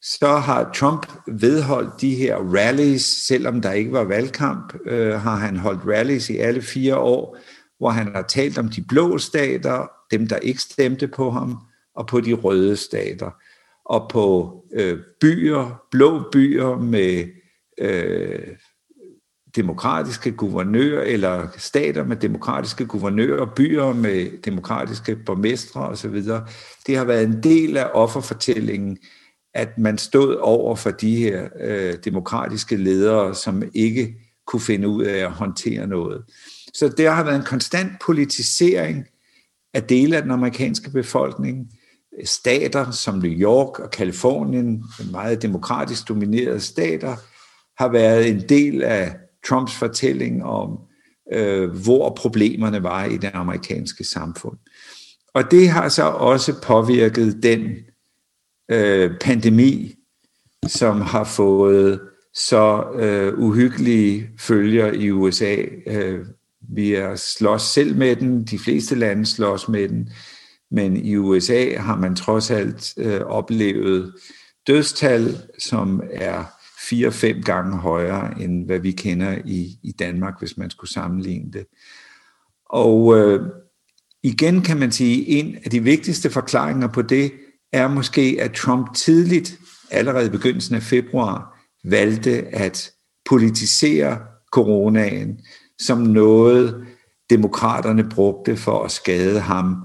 så har Trump vedholdt de her rallies, selvom der ikke var valgkamp, øh, har han holdt rallies i alle fire år, hvor han har talt om de blå stater, dem der ikke stemte på ham, og på de røde stater, og på øh, byer, blå byer med øh, demokratiske guvernører, eller stater med demokratiske guvernører, byer med demokratiske borgmestre osv. Det har været en del af offerfortællingen, at man stod over for de her øh, demokratiske ledere, som ikke kunne finde ud af at håndtere noget. Så der har været en konstant politisering af dele af den amerikanske befolkning. Stater som New York og Kalifornien, meget demokratisk dominerede stater, har været en del af Trumps fortælling om, øh, hvor problemerne var i det amerikanske samfund. Og det har så også påvirket den øh, pandemi, som har fået så øh, uhyggelige følger i USA. Øh, vi er slås selv med den, de fleste lande slås med den, men i USA har man trods alt øh, oplevet dødstal, som er fire-fem gange højere, end hvad vi kender i, i Danmark, hvis man skulle sammenligne det. Og øh, igen kan man sige, en af de vigtigste forklaringer på det, er måske, at Trump tidligt, allerede i begyndelsen af februar, valgte at politisere coronaen som noget, demokraterne brugte for at skade ham,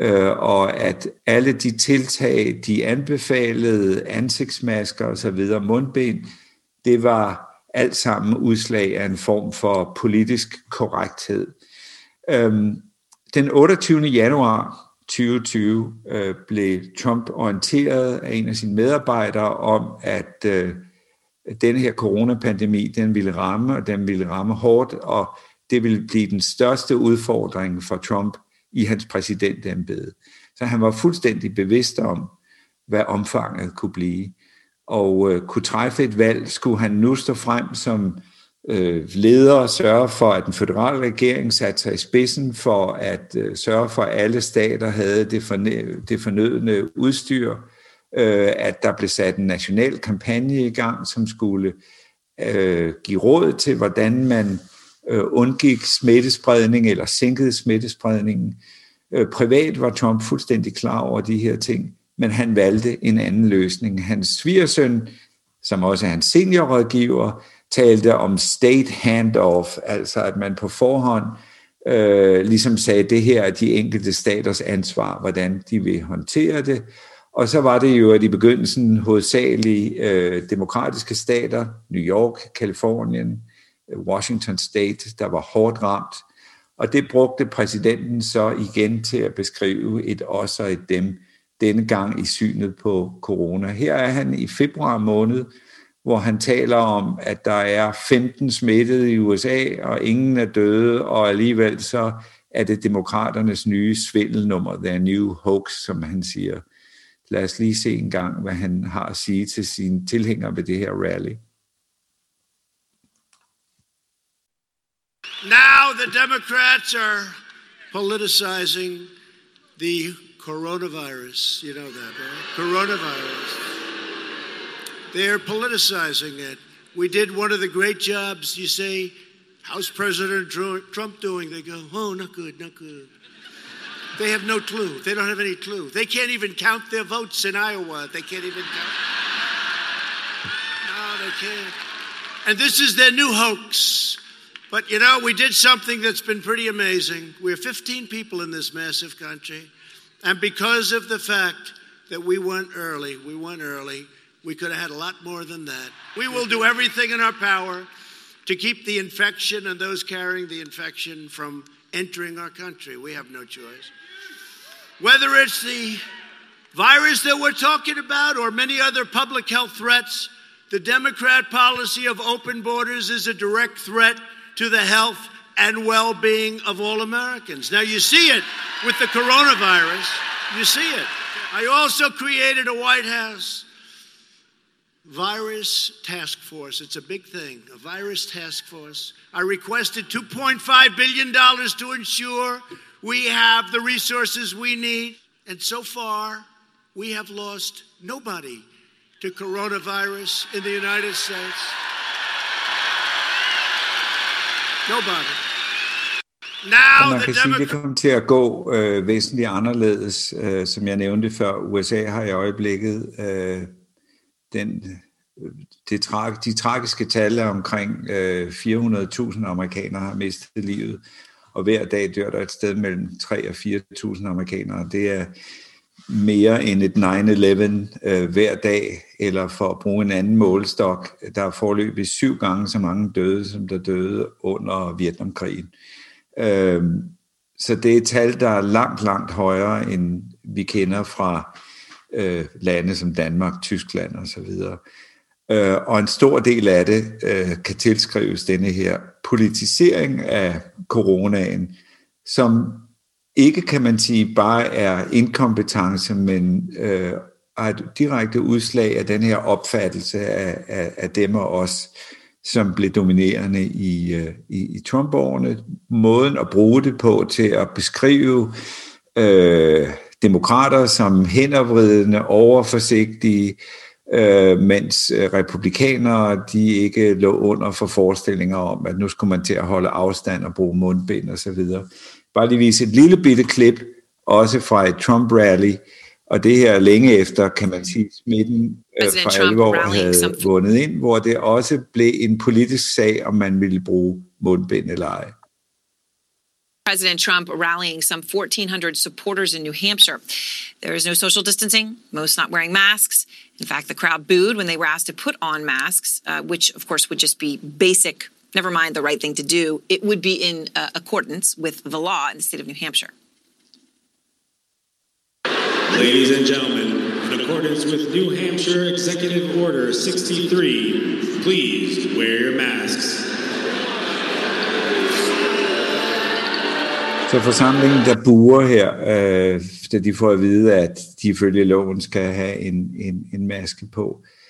øh, og at alle de tiltag, de anbefalede, ansigtsmasker osv., mundbind, det var alt sammen udslag af en form for politisk korrekthed. Øhm, den 28. januar 2020 øh, blev Trump orienteret af en af sine medarbejdere om, at øh, denne her coronapandemi, den ville ramme, og den ville ramme hårdt, og det ville blive den største udfordring for Trump i hans præsidentembede. Så han var fuldstændig bevidst om, hvad omfanget kunne blive. Og øh, kunne træffe et valg, skulle han nu stå frem som øh, ledere sørge for, at den føderale regering satte sig i spidsen for at øh, sørge for, at alle stater havde det, forne, det fornødende udstyr, øh, at der blev sat en national kampagne i gang, som skulle øh, give råd til, hvordan man øh, undgik smittespredning eller sænkede smittespredningen. Øh, privat var Trump fuldstændig klar over de her ting, men han valgte en anden løsning. Hans svigersøn, som også er hans seniorrådgiver, talte om state handoff, altså at man på forhånd øh, ligesom sagde, det her er de enkelte staters ansvar, hvordan de vil håndtere det. Og så var det jo, at i begyndelsen hovedsageligt øh, demokratiske stater, New York, Kalifornien, Washington State, der var hårdt ramt. Og det brugte præsidenten så igen til at beskrive et os og et dem, denne gang i synet på corona. Her er han i februar måned, hvor han taler om, at der er 15 smittede i USA, og ingen er døde, og alligevel så er det demokraternes nye svindelnummer, The new hoax, som han siger. Lad os lige se en gang, hvad han har at sige til sine tilhængere ved det her rally. Now the Democrats are politicizing the coronavirus. You know that, right? Coronavirus. They're politicizing it. We did one of the great jobs. You say, How's President Trump doing? They go, Oh, not good, not good. They have no clue. They don't have any clue. They can't even count their votes in Iowa. They can't even count. No, they can't. And this is their new hoax. But you know, we did something that's been pretty amazing. We're 15 people in this massive country. And because of the fact that we went early, we went early, we could have had a lot more than that. We will do everything in our power to keep the infection and those carrying the infection from entering our country. We have no choice. Whether it's the virus that we're talking about or many other public health threats, the Democrat policy of open borders is a direct threat to the health and well being of all Americans. Now, you see it with the coronavirus. You see it. I also created a White House virus task force. It's a big thing, a virus task force. I requested $2.5 billion to ensure we have the resources we need. And so far, we have lost nobody to coronavirus in the United States. Nobody. Now man kan sige, at det kommer til at gå øh, væsentligt anderledes. Øh, som jeg nævnte før, USA har i øjeblikket øh, den, det tra- de tragiske tal er omkring øh, 400.000 amerikanere har mistet livet, og hver dag dør der et sted mellem 3 og 4.000 amerikanere. Det er mere end et 9-11 øh, hver dag, eller for at bruge en anden målestok, der er forløbig syv gange så mange døde, som der døde under Vietnamkrigen. Øh, så det er et tal, der er langt, langt højere, end vi kender fra øh, lande som Danmark, Tyskland osv. Øh, og en stor del af det øh, kan tilskrives denne her politisering af coronaen, som ikke, kan man sige, bare er inkompetence, men øh, er et direkte udslag af den her opfattelse af, af, af dem og os, som blev dominerende i, øh, i, i Trump-årene. Måden at bruge det på til at beskrive øh, demokrater som hændervridende, overforsigtige, øh, mens øh, republikanere de ikke lå under for forestillinger om, at nu skulle man til at holde afstand og bruge mundbind og så videre. Bare lige vise et lille bitte klip, også fra et Trump-rally, og det her længe efter, kan man sige, smitten øh, for alvor havde som... vundet ind, hvor det også blev en politisk sag, om man ville bruge mundbind eller ej. President Trump rallying some 1,400 supporters in New Hampshire. There is no social distancing, most not wearing masks. In fact, the crowd booed when they were asked to put on masks, uh, which, of course, would just be basic, never mind the right thing to do. It would be in uh, accordance with the law in the state of New Hampshire. Ladies and gentlemen, in accordance with New Hampshire Executive Order 63, please wear your masks. Så forsamlingen, der buer her, øh, da de får at vide, at de ifølge loven skal have en, en, en maske på. Øh,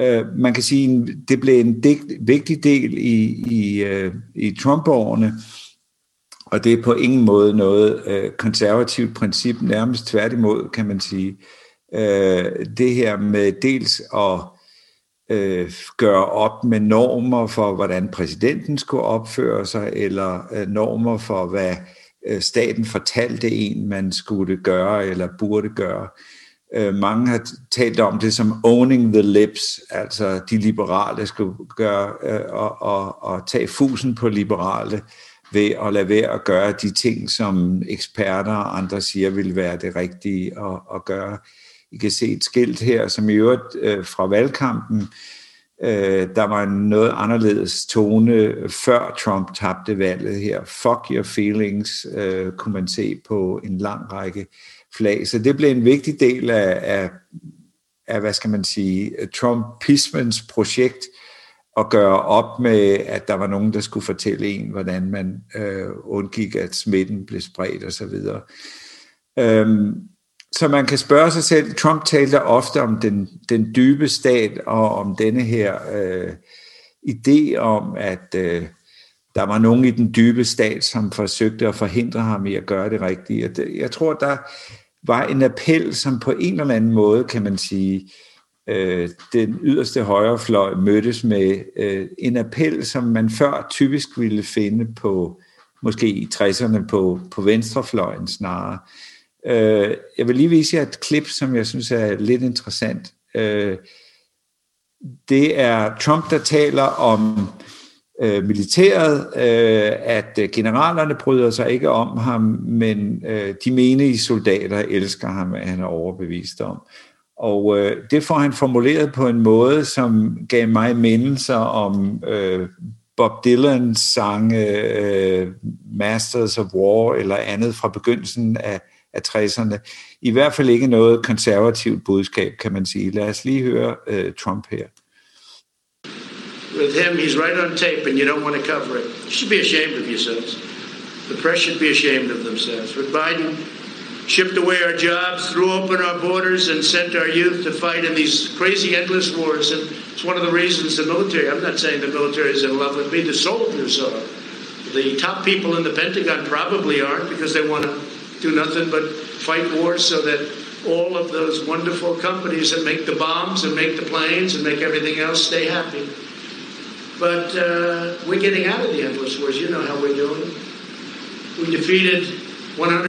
Øh, man kan sige, det blev en dig, vigtig del i, i, øh, i Trump-årene, og det er på ingen måde noget øh, konservativt princip, nærmest tværtimod, kan man sige. Øh, det her med dels at øh, gøre op med normer for, hvordan præsidenten skulle opføre sig, eller øh, normer for, hvad Øh, staten fortalte en, man skulle gøre eller burde gøre. Øh, Øh, mange har talt om det som owning the lips, altså de liberale skulle gøre øh, og, og, og tage fusen på liberale ved at lade være at gøre de ting, som eksperter og andre siger vil være det rigtige at, at gøre. I kan se et skilt her, som i øvrigt øh, fra valgkampen Øh, der var en noget anderledes tone, før Trump tabte valget her. Fuck your feelings, øh, kunne man se på en lang række flag. Så det blev en vigtig del af, af, af hvad skal man sige, Trumpismens projekt, at gøre op med, at der var nogen, der skulle fortælle en, hvordan man øh, undgik, at smitten blev spredt osv. Øhm, så man kan spørge sig selv, Trump talte ofte om den, den dybe stat, og om denne her øh, idé om, at øh, der var nogen i den dybe stat, som forsøgte at forhindre ham i at gøre det rigtige. Jeg tror, der var en appel, som på en eller anden måde, kan man sige, øh, den yderste højrefløj mødtes med øh, en appel, som man før typisk ville finde på, måske i 60'erne på, på venstrefløjen snarere. Øh, jeg vil lige vise jer et klip, som jeg synes er lidt interessant. Øh, det er Trump, der taler om øh, Øh, militæret, øh, at øh, generalerne bryder sig ikke om ham, men øh, de menige soldater elsker ham, at han er overbevist om. Og øh, det får han formuleret på en måde, som gav mig mindelser om øh, Bob Dylans sange øh, Masters of War eller andet fra begyndelsen af, af 60'erne. I hvert fald ikke noget konservativt budskab, kan man sige. Lad os lige høre øh, Trump her. With him, he's right on tape, and you don't want to cover it. You should be ashamed of yourselves. The press should be ashamed of themselves. With Biden, shipped away our jobs, threw open our borders, and sent our youth to fight in these crazy, endless wars. And it's one of the reasons the military, I'm not saying the military is in love with me, the soldiers are. The top people in the Pentagon probably aren't because they want to do nothing but fight wars so that all of those wonderful companies that make the bombs and make the planes and make everything else stay happy. But uh, we're getting out of the endless wars. You know how we're doing. We defeated 100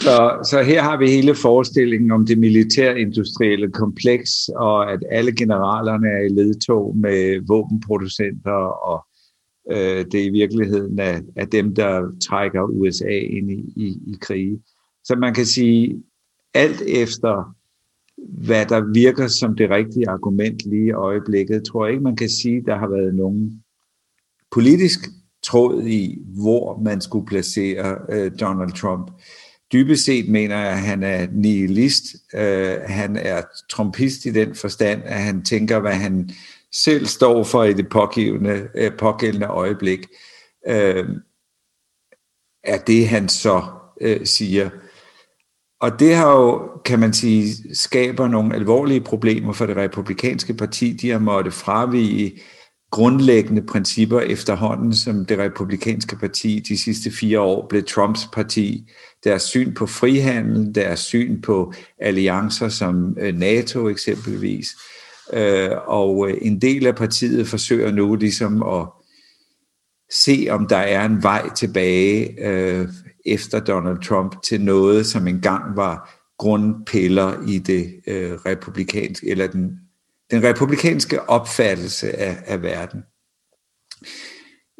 Så, så her har vi hele forestillingen om det militærindustrielle kompleks, og at alle generalerne er i ledtog med våbenproducenter, og øh, det er i virkeligheden af, af dem, der trækker USA ind i, i, i krige. Så man kan sige, alt efter hvad der virker som det rigtige argument lige i øjeblikket, tror jeg ikke, man kan sige, der har været nogen politisk tråd i, hvor man skulle placere øh, Donald Trump. Dybest set mener jeg, at han er nihilist. Øh, han er trumpist i den forstand, at han tænker, hvad han selv står for i det pågivende, øh, pågældende øjeblik, øh, er det, han så øh, siger. Og det har jo, kan man sige, skaber nogle alvorlige problemer for det republikanske parti. De har måttet fravige grundlæggende principper efterhånden, som det republikanske parti de sidste fire år blev Trumps parti. Deres syn på frihandel, deres syn på alliancer som øh, NATO eksempelvis. Øh, og øh, en del af partiet forsøger nu ligesom at se, om der er en vej tilbage øh, efter Donald Trump til noget, som engang var grundpiller i det øh, republikanske, eller den den republikanske opfattelse af, af verden.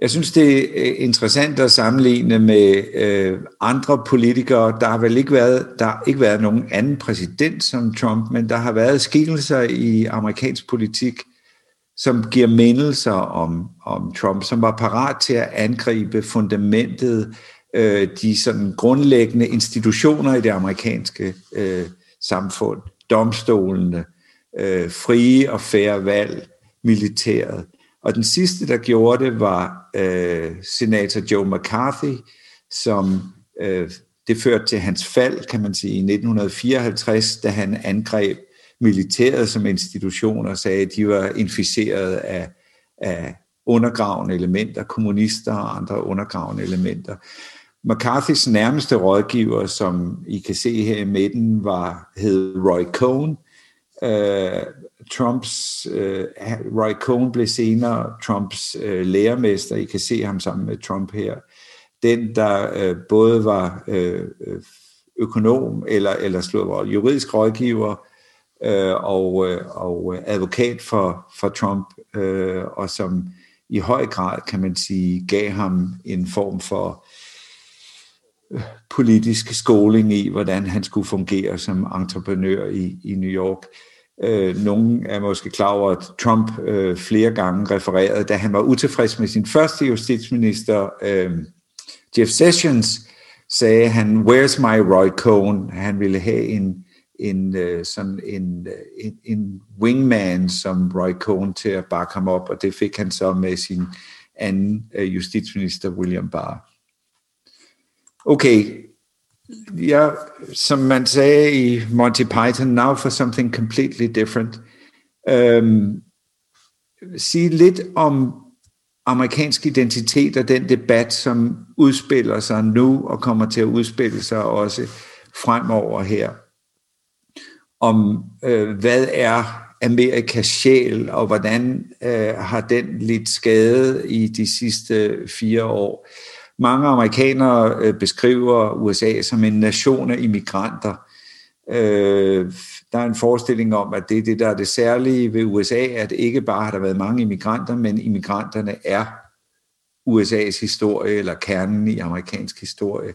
Jeg synes, det er øh, interessant at sammenligne med øh, andre politikere. Der har vel ikke været, der har ikke været nogen anden præsident som Trump, men der har været skikkelser i amerikansk politik, som giver mindelser om, om Trump, som var parat til at angribe fundamentet, øh, de sådan grundlæggende institutioner i det amerikanske øh, samfund, domstolene, øh, frie og færre valg, militæret. Og den sidste, der gjorde det, var øh, senator Joe McCarthy, som øh, det førte til hans fald, kan man sige, i 1954, da han angreb militæret som institution og sagde, at de var inficeret af, af undergravende elementer, kommunister og andre undergravende elementer. McCarthys nærmeste rådgiver, som I kan se her i midten, var hed Roy Cohn, Uh, Trumps, uh, Roy Cohn blev senere Trumps uh, lærermester. I kan se ham sammen med Trump her. Den, der uh, både var uh, økonom eller, eller slået juridisk rådgiver uh, og, uh, og advokat for, for Trump, uh, og som i høj grad, kan man sige, gav ham en form for politisk skoling i, hvordan han skulle fungere som entreprenør i, i New York. Øh, nogen er måske klar over, at Trump øh, flere gange refererede, da han var utilfreds med sin første justitsminister, øh, Jeff Sessions, sagde han, where's my Roy Cohn? Han ville have en, en, øh, sådan en, øh, en, en wingman som Roy Cohn til at bakke ham op, og det fik han så med sin anden øh, justitsminister, William Barr. Okay, ja, som man sagde i Monty Python, now for something completely different. Øhm, sige lidt om amerikansk identitet og den debat, som udspiller sig nu og kommer til at udspille sig også fremover her. Om øh, hvad er Amerikas sjæl, og hvordan øh, har den lidt skade i de sidste fire år. Mange amerikanere øh, beskriver USA som en nation af immigranter. Øh, der er en forestilling om, at det er det, der er det særlige ved USA, at ikke bare har der været mange immigranter, men immigranterne er USA's historie, eller kernen i amerikansk historie.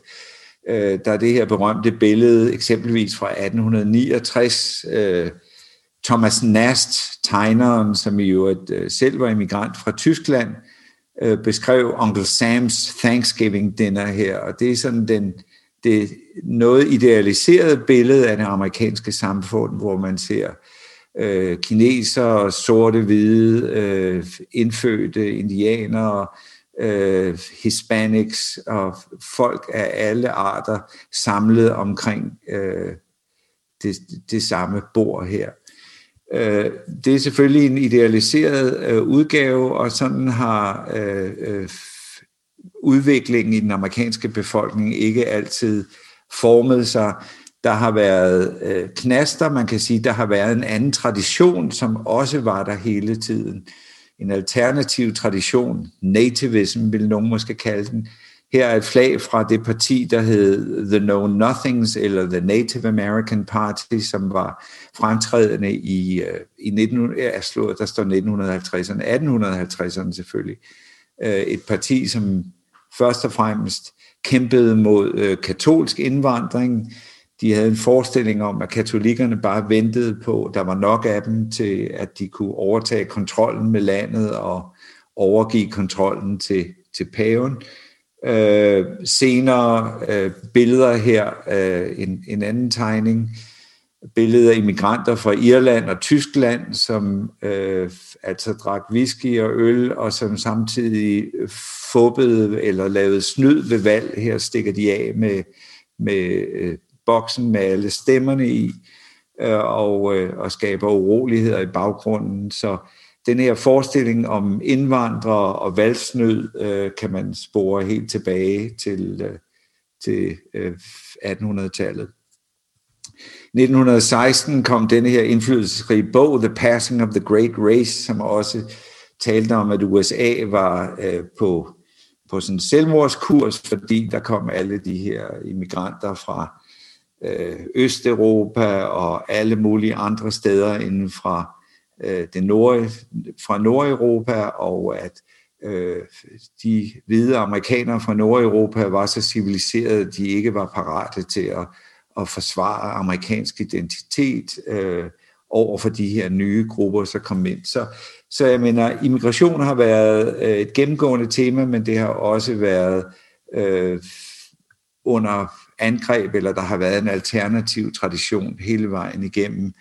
Øh, der er det her berømte billede, eksempelvis fra 1869, øh, Thomas Nast, tegneren, som i øvrigt øh, selv var immigrant fra Tyskland, øh, Øh, beskrev Uncle Sams Thanksgiving dinner her, og det er sådan den, det noget idealiserede billede af det amerikanske samfund, hvor man ser øh, kinesere, sorte, hvide, øh, indfødte indianere, øh, hispanics og folk af alle arter samlet omkring øh, det, det samme bord her. Øh, det er selvfølgelig en idealiseret øh, udgave, og sådan har øh, øh, udviklingen i den amerikanske befolkning ikke altid formet sig. Der har været øh, knaster, man kan sige, der har været en anden tradition, som også var der hele tiden. En alternativ tradition, nativism vil nogen måske kalde den, her er et flag fra det parti, der hed The Know Nothings, eller The Native American Party, som var fremtrædende i, øh, i 19, ja, slået, der står 1950'erne, 1850'erne selvfølgelig. Øh, et parti, som først og fremmest kæmpede mod øh, katolsk indvandring. De havde en forestilling om, at katolikkerne bare ventede på, der var nok af dem til, at de kunne overtage kontrollen med landet og overgive kontrollen til, til paven. Øh, Øh, senere øh, billeder her, øh, en, en anden tegning, billeder af immigranter fra Irland og Tyskland, som øh, altså drak whisky og øl, og som samtidig fubbede eller lavede snyd ved valg. Her stikker de af med, med øh, boksen med alle stemmerne i, øh, og, øh, og skaber uroligheder i baggrunden. Så øh, den her forestilling om indvandrere og valgsnød øh, kan man spore helt tilbage til, øh, til øh, 1800-tallet. 1916 kom denne her indflydelsesrige bog, The Passing of the Great Race, som også talte om, at USA var øh, på, på sådan en selvmordskurs, fordi der kom alle de her immigranter fra øh, Østeuropa og alle mulige andre steder inden fra øh, det nord, fra Nordeuropa, og at øh, de hvide amerikanere fra Nordeuropa var så civiliserede, at de ikke var parate til at, at forsvare amerikansk identitet øh, over for de her nye grupper, så kom ind. Så, så jeg mener, immigration har været øh, et gennemgående tema, men det har også været øh, under angreb, eller der har været en alternativ tradition hele vejen igennem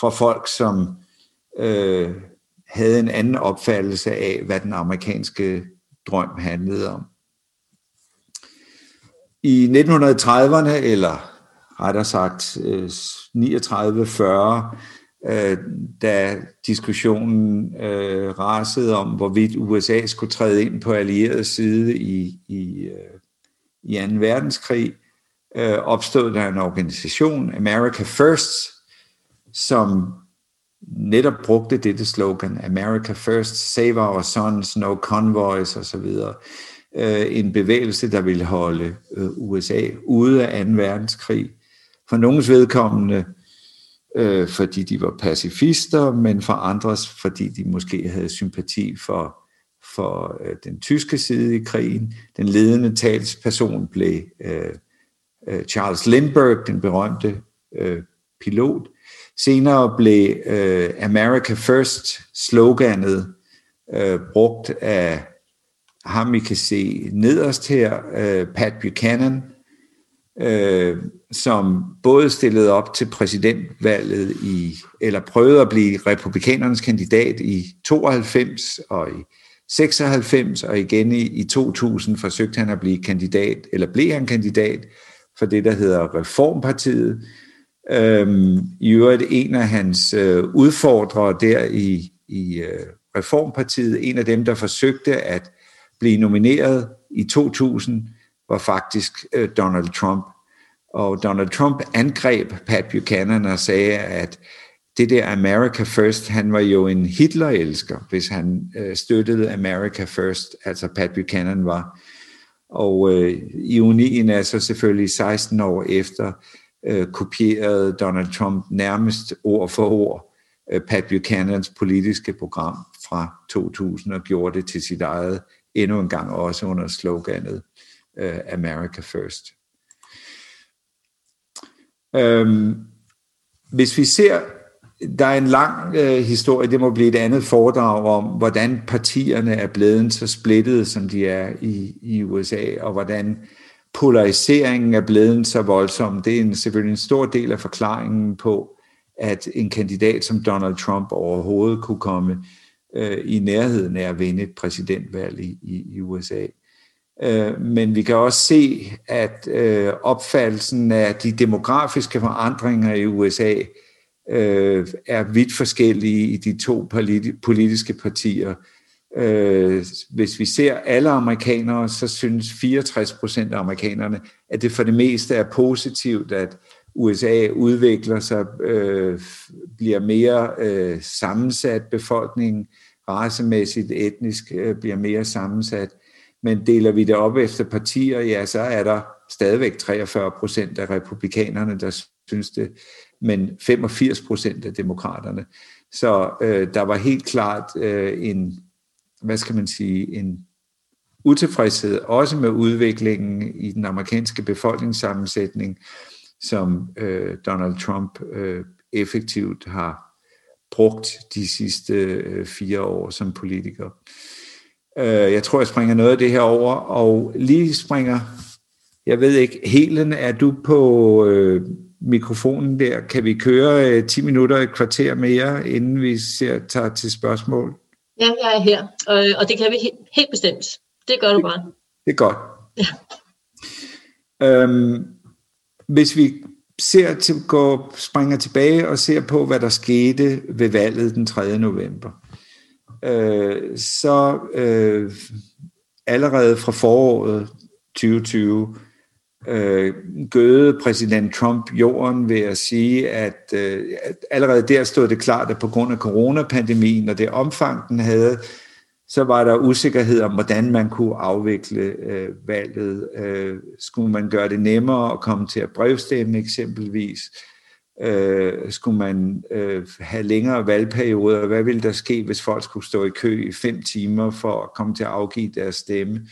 fra folk, som øh, havde en anden opfattelse af, hvad den amerikanske drøm handlede om. I 1930'erne, eller rettere sagt øh, 39-40, øh, da diskussionen øh, rasede om, hvorvidt USA skulle træde ind på allieret side i, i, øh, i 2. verdenskrig, øh, opstod der en organisation, America First, som netop brugte dette slogan, America First, Save Our Sons, No Convoys osv., øh, en bevægelse, der ville holde øh, USA ude af 2. verdenskrig. For nogens vedkommende, øh, fordi de var pacifister, men for andres, fordi de måske havde sympati for, for den tyske side i krigen. Den ledende talsperson blev Charles Lindbergh, den berømte pilot, Senere blev øh, America First sloganet øh, brugt af ham, I kan se nederst her, øh, Pat Buchanan, øh, som både stillede op til præsidentvalget i, eller prøvede at blive republikanernes kandidat i 92 og i 96, og igen i, i 2000 forsøgte han at blive kandidat, eller blev han kandidat for det, der hedder Reformpartiet. Øhm, I øvrigt en af hans øh, udfordrere der i, i øh, Reformpartiet, en af dem, der forsøgte at blive nomineret i 2000, var faktisk øh, Donald Trump. Og Donald Trump angreb Pat Buchanan og sagde, at det der America First, han var jo en Hitler-elsker, hvis han øh, støttede America First, altså Pat Buchanan var. Og øh, ironien er så selvfølgelig 16 år efter, øh, kopierede Donald Trump nærmest ord for ord øh, Pat Buchanans politiske program fra 2000 og gjorde det til sit eget endnu en gang også under sloganet øh, America First. Øhm, hvis vi ser, der er en lang øh, historie, det må blive et andet foredrag om, hvordan partierne er blevet så splittede, som de er i, i USA, og hvordan polariseringen er blevet så voldsom. Det er en, selvfølgelig en stor del af forklaringen på, at en kandidat som Donald Trump overhovedet kunne komme øh, i nærheden af at vinde et præsidentvalg i, i, i USA. Øh, men vi kan også se, at øh, opfattelsen af de demografiske forandringer i USA øh, er vidt forskellige i de to politi- politiske partier. Øh, Øh, hvis vi ser alle amerikanere, så synes 64 procent af amerikanerne, at det for det meste er positivt, at USA udvikler sig, øh, bliver mere øh, sammensat, befolkningen racemæssigt, etnisk øh, bliver mere sammensat. Men deler vi det op efter partier, ja, så er der stadigvæk 43 procent af republikanerne, der synes det, men 85 procent af demokraterne. Så øh, der var helt klart øh, en, hvad skal man sige, en utilfredshed, også med udviklingen i den amerikanske befolkningssammensætning, som øh, Donald Trump øh, effektivt har brugt de sidste øh, fire år som politiker. Øh, jeg tror, jeg springer noget af det her over, og lige springer, jeg ved ikke, Helen, er du på øh, mikrofonen der? Kan vi køre øh, 10 minutter, et kvarter mere, inden vi ser, tager til spørgsmål? Ja, jeg er her, og, og det kan vi he- helt bestemt. Det gør du bare. Det er godt. Ja. Øhm, hvis vi ser til, går, springer tilbage og ser på, hvad der skete ved valget den 3. november, øh, så øh, allerede fra foråret 2020 øh, gøde præsident Trump jorden ved at sige, at, øh, at allerede der stod det klart, at på grund af coronapandemien og det omfang, den havde, så var der usikkerhed om, hvordan man kunne afvikle øh, valget. Øh, skulle man gøre det nemmere at komme til at brevstemme eksempelvis? Øh, skulle man øh, have længere valgperioder? Hvad ville der ske, hvis folk skulle stå i kø i fem timer for at komme til at afgive deres stemme?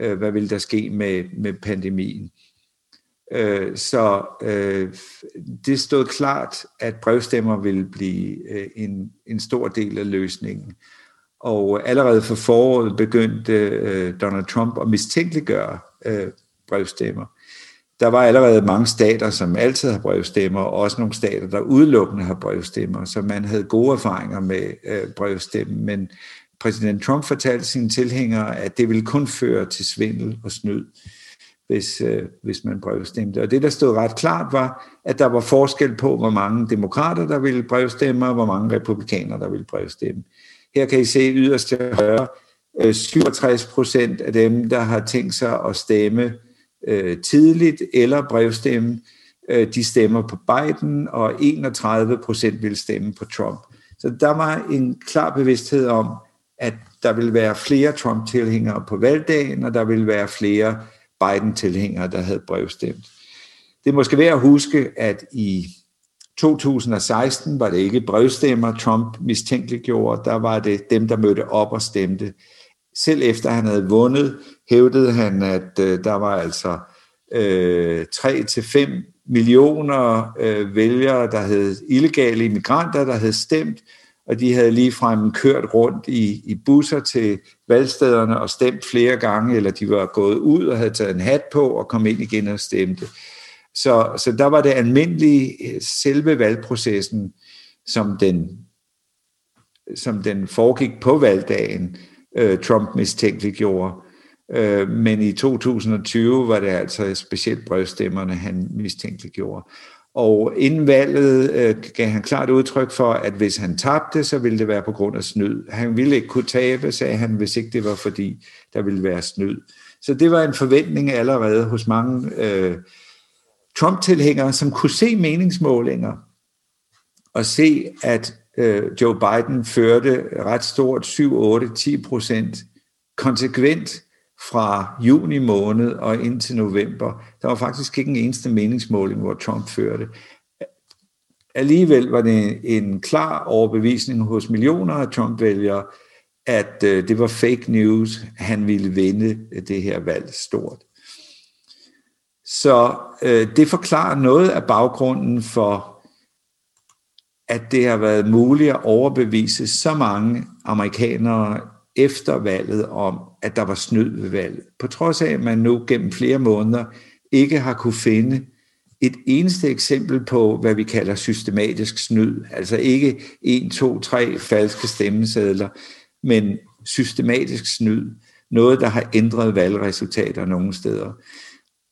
Øh, hvad ville der ske med, med pandemien? Øh, så øh, det stod klart, at brevstemmer ville blive øh, en, en stor del af løsningen. Og allerede for foråret begyndte øh, Donald Trump at mistænkeliggøre øh, brevstemmer. Der var allerede mange stater, som altid har brevstemmer, og også nogle stater, der udelukkende har brevstemmer, så man havde gode erfaringer med øh, brevstemmen. Men præsident Trump fortalte sine tilhængere, at det ville kun føre til svindel og snyd, hvis, øh, hvis man brevstemte. Og det, der stod ret klart, var, at der var forskel på, hvor mange demokrater, der ville brevstemme, og hvor mange republikanere, der ville brevstemme. Her kan I se yderst til højre, øh, 67 procent af dem, der har tænkt sig at stemme øh, tidligt eller brevstemme, øh, de stemmer på Biden, og 31 procent vil stemme på Trump. Så der var en klar bevidsthed om, at der vil være flere Trump-tilhængere på valgdagen, og der vil være flere Biden-tilhængere, der havde brevstemt. Det er måske værd at huske, at i 2016 var det ikke brevstemmer, Trump mistænkeliggjorde, der var det dem, der mødte op og stemte. Selv efter han havde vundet, hævdede han, at øh, der var altså øh, 3 til 5 millioner øh, vælgere, der hed illegale immigranter, der havde stemt, og de havde ligefrem kørt rundt i, i busser til valgstederne og stemt flere gange, eller de var gået ud og havde taget en hat på og kom ind igen og stemte. Så, så der var det almindelige øh, selve valgprocessen, som den, som den foregik på valgdagen, øh, Trump mistænkeliggjorde. Øh, men i 2020 var det altså specielt brevstemmerne, han mistænkeliggjorde. Og inden valget øh, gav han klart udtryk for, at hvis han tabte, så ville det være på grund af snyd. Han ville ikke kunne tabe, sagde han, hvis ikke det var fordi, der ville være snyd. Så det var en forventning allerede hos mange øh, Trump-tilhængere, som kunne se meningsmålinger og se, at øh, Joe Biden førte ret stort 7, 8, 10 procent konsekvent fra juni måned og ind til november. Der var faktisk ikke en eneste meningsmåling, hvor Trump førte. Alligevel var det en klar overbevisning hos millioner af Trump-vælgere, at øh, det var fake news, han ville vinde det her valg stort. Så øh, det forklarer noget af baggrunden for, at det har været muligt at overbevise så mange amerikanere efter valget om, at der var snyd ved valget. På trods af, at man nu gennem flere måneder ikke har kunne finde et eneste eksempel på, hvad vi kalder systematisk snyd. Altså ikke 1, 2, 3 falske stemmesedler, men systematisk snyd. Noget, der har ændret valgresultater nogle steder.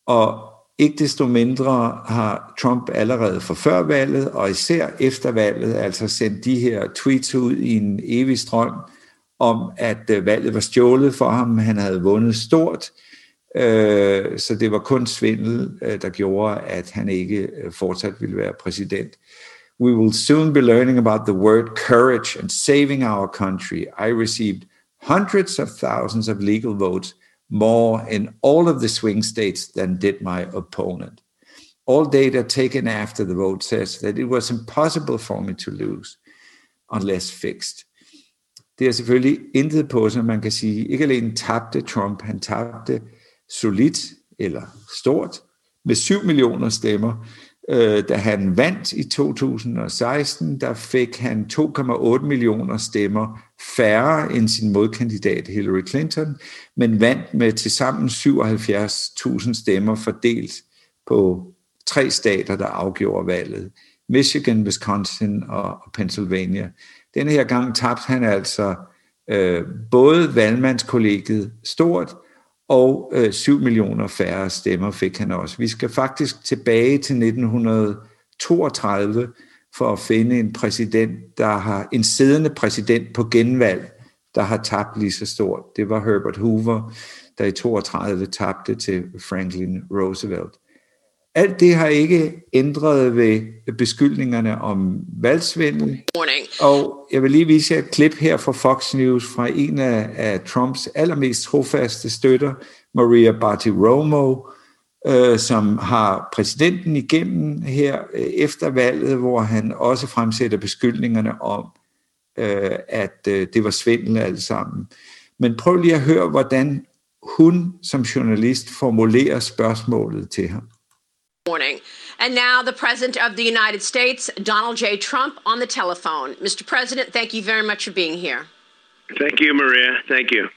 Og ikke desto mindre har Trump allerede for før valget, og især efter valget, altså sendt de her tweets ud i en evig strøm, om, at øh, valget var stjålet for ham. Han havde vundet stort, øh, så det var kun svindel, øh, der gjorde, at han ikke øh, fortsat ville være præsident. We will soon be learning about the word courage and saving our country. I received hundreds of thousands of legal votes, more in all of the swing states than did my opponent. All data taken after the vote says that it was impossible for me to lose unless fixed. Det er selvfølgelig intet på sig, man kan sige. Ikke alene tabte Trump, han tabte solidt eller stort med 7 millioner stemmer. Øh, da han vandt i 2016, der fik han 2,8 millioner stemmer færre end sin modkandidat Hillary Clinton, men vandt med tilsammen 77.000 stemmer fordelt på tre stater, der afgjorde valget. Michigan, Wisconsin og Pennsylvania. Denne her gang tabte han altså øh, både valgmandskollegiet stort, og øh, 7 millioner færre stemmer fik han også. Vi skal faktisk tilbage til 1932 for at finde en præsident, der har en siddende præsident på genvalg, der har tabt lige så stort. Det var Herbert Hoover, der i 32 tabte til Franklin Roosevelt. Alt det har ikke ændret ved beskyldningerne om valgsvindel. Og jeg vil lige vise jer et klip her fra Fox News fra en af, af Trumps allermest trofaste støtter, Maria Bartiromo, øh, som har præsidenten igennem her øh, efter valget, hvor han også fremsætter beskyldningerne om, øh, at øh, det var svindel alt sammen. Men prøv lige at høre, hvordan hun som journalist formulerer spørgsmålet til ham. Morning. And now the President of the United States, Donald J. Trump, on the telephone. Mr. President, thank you very much for being here. Thank you, Maria. Thank you.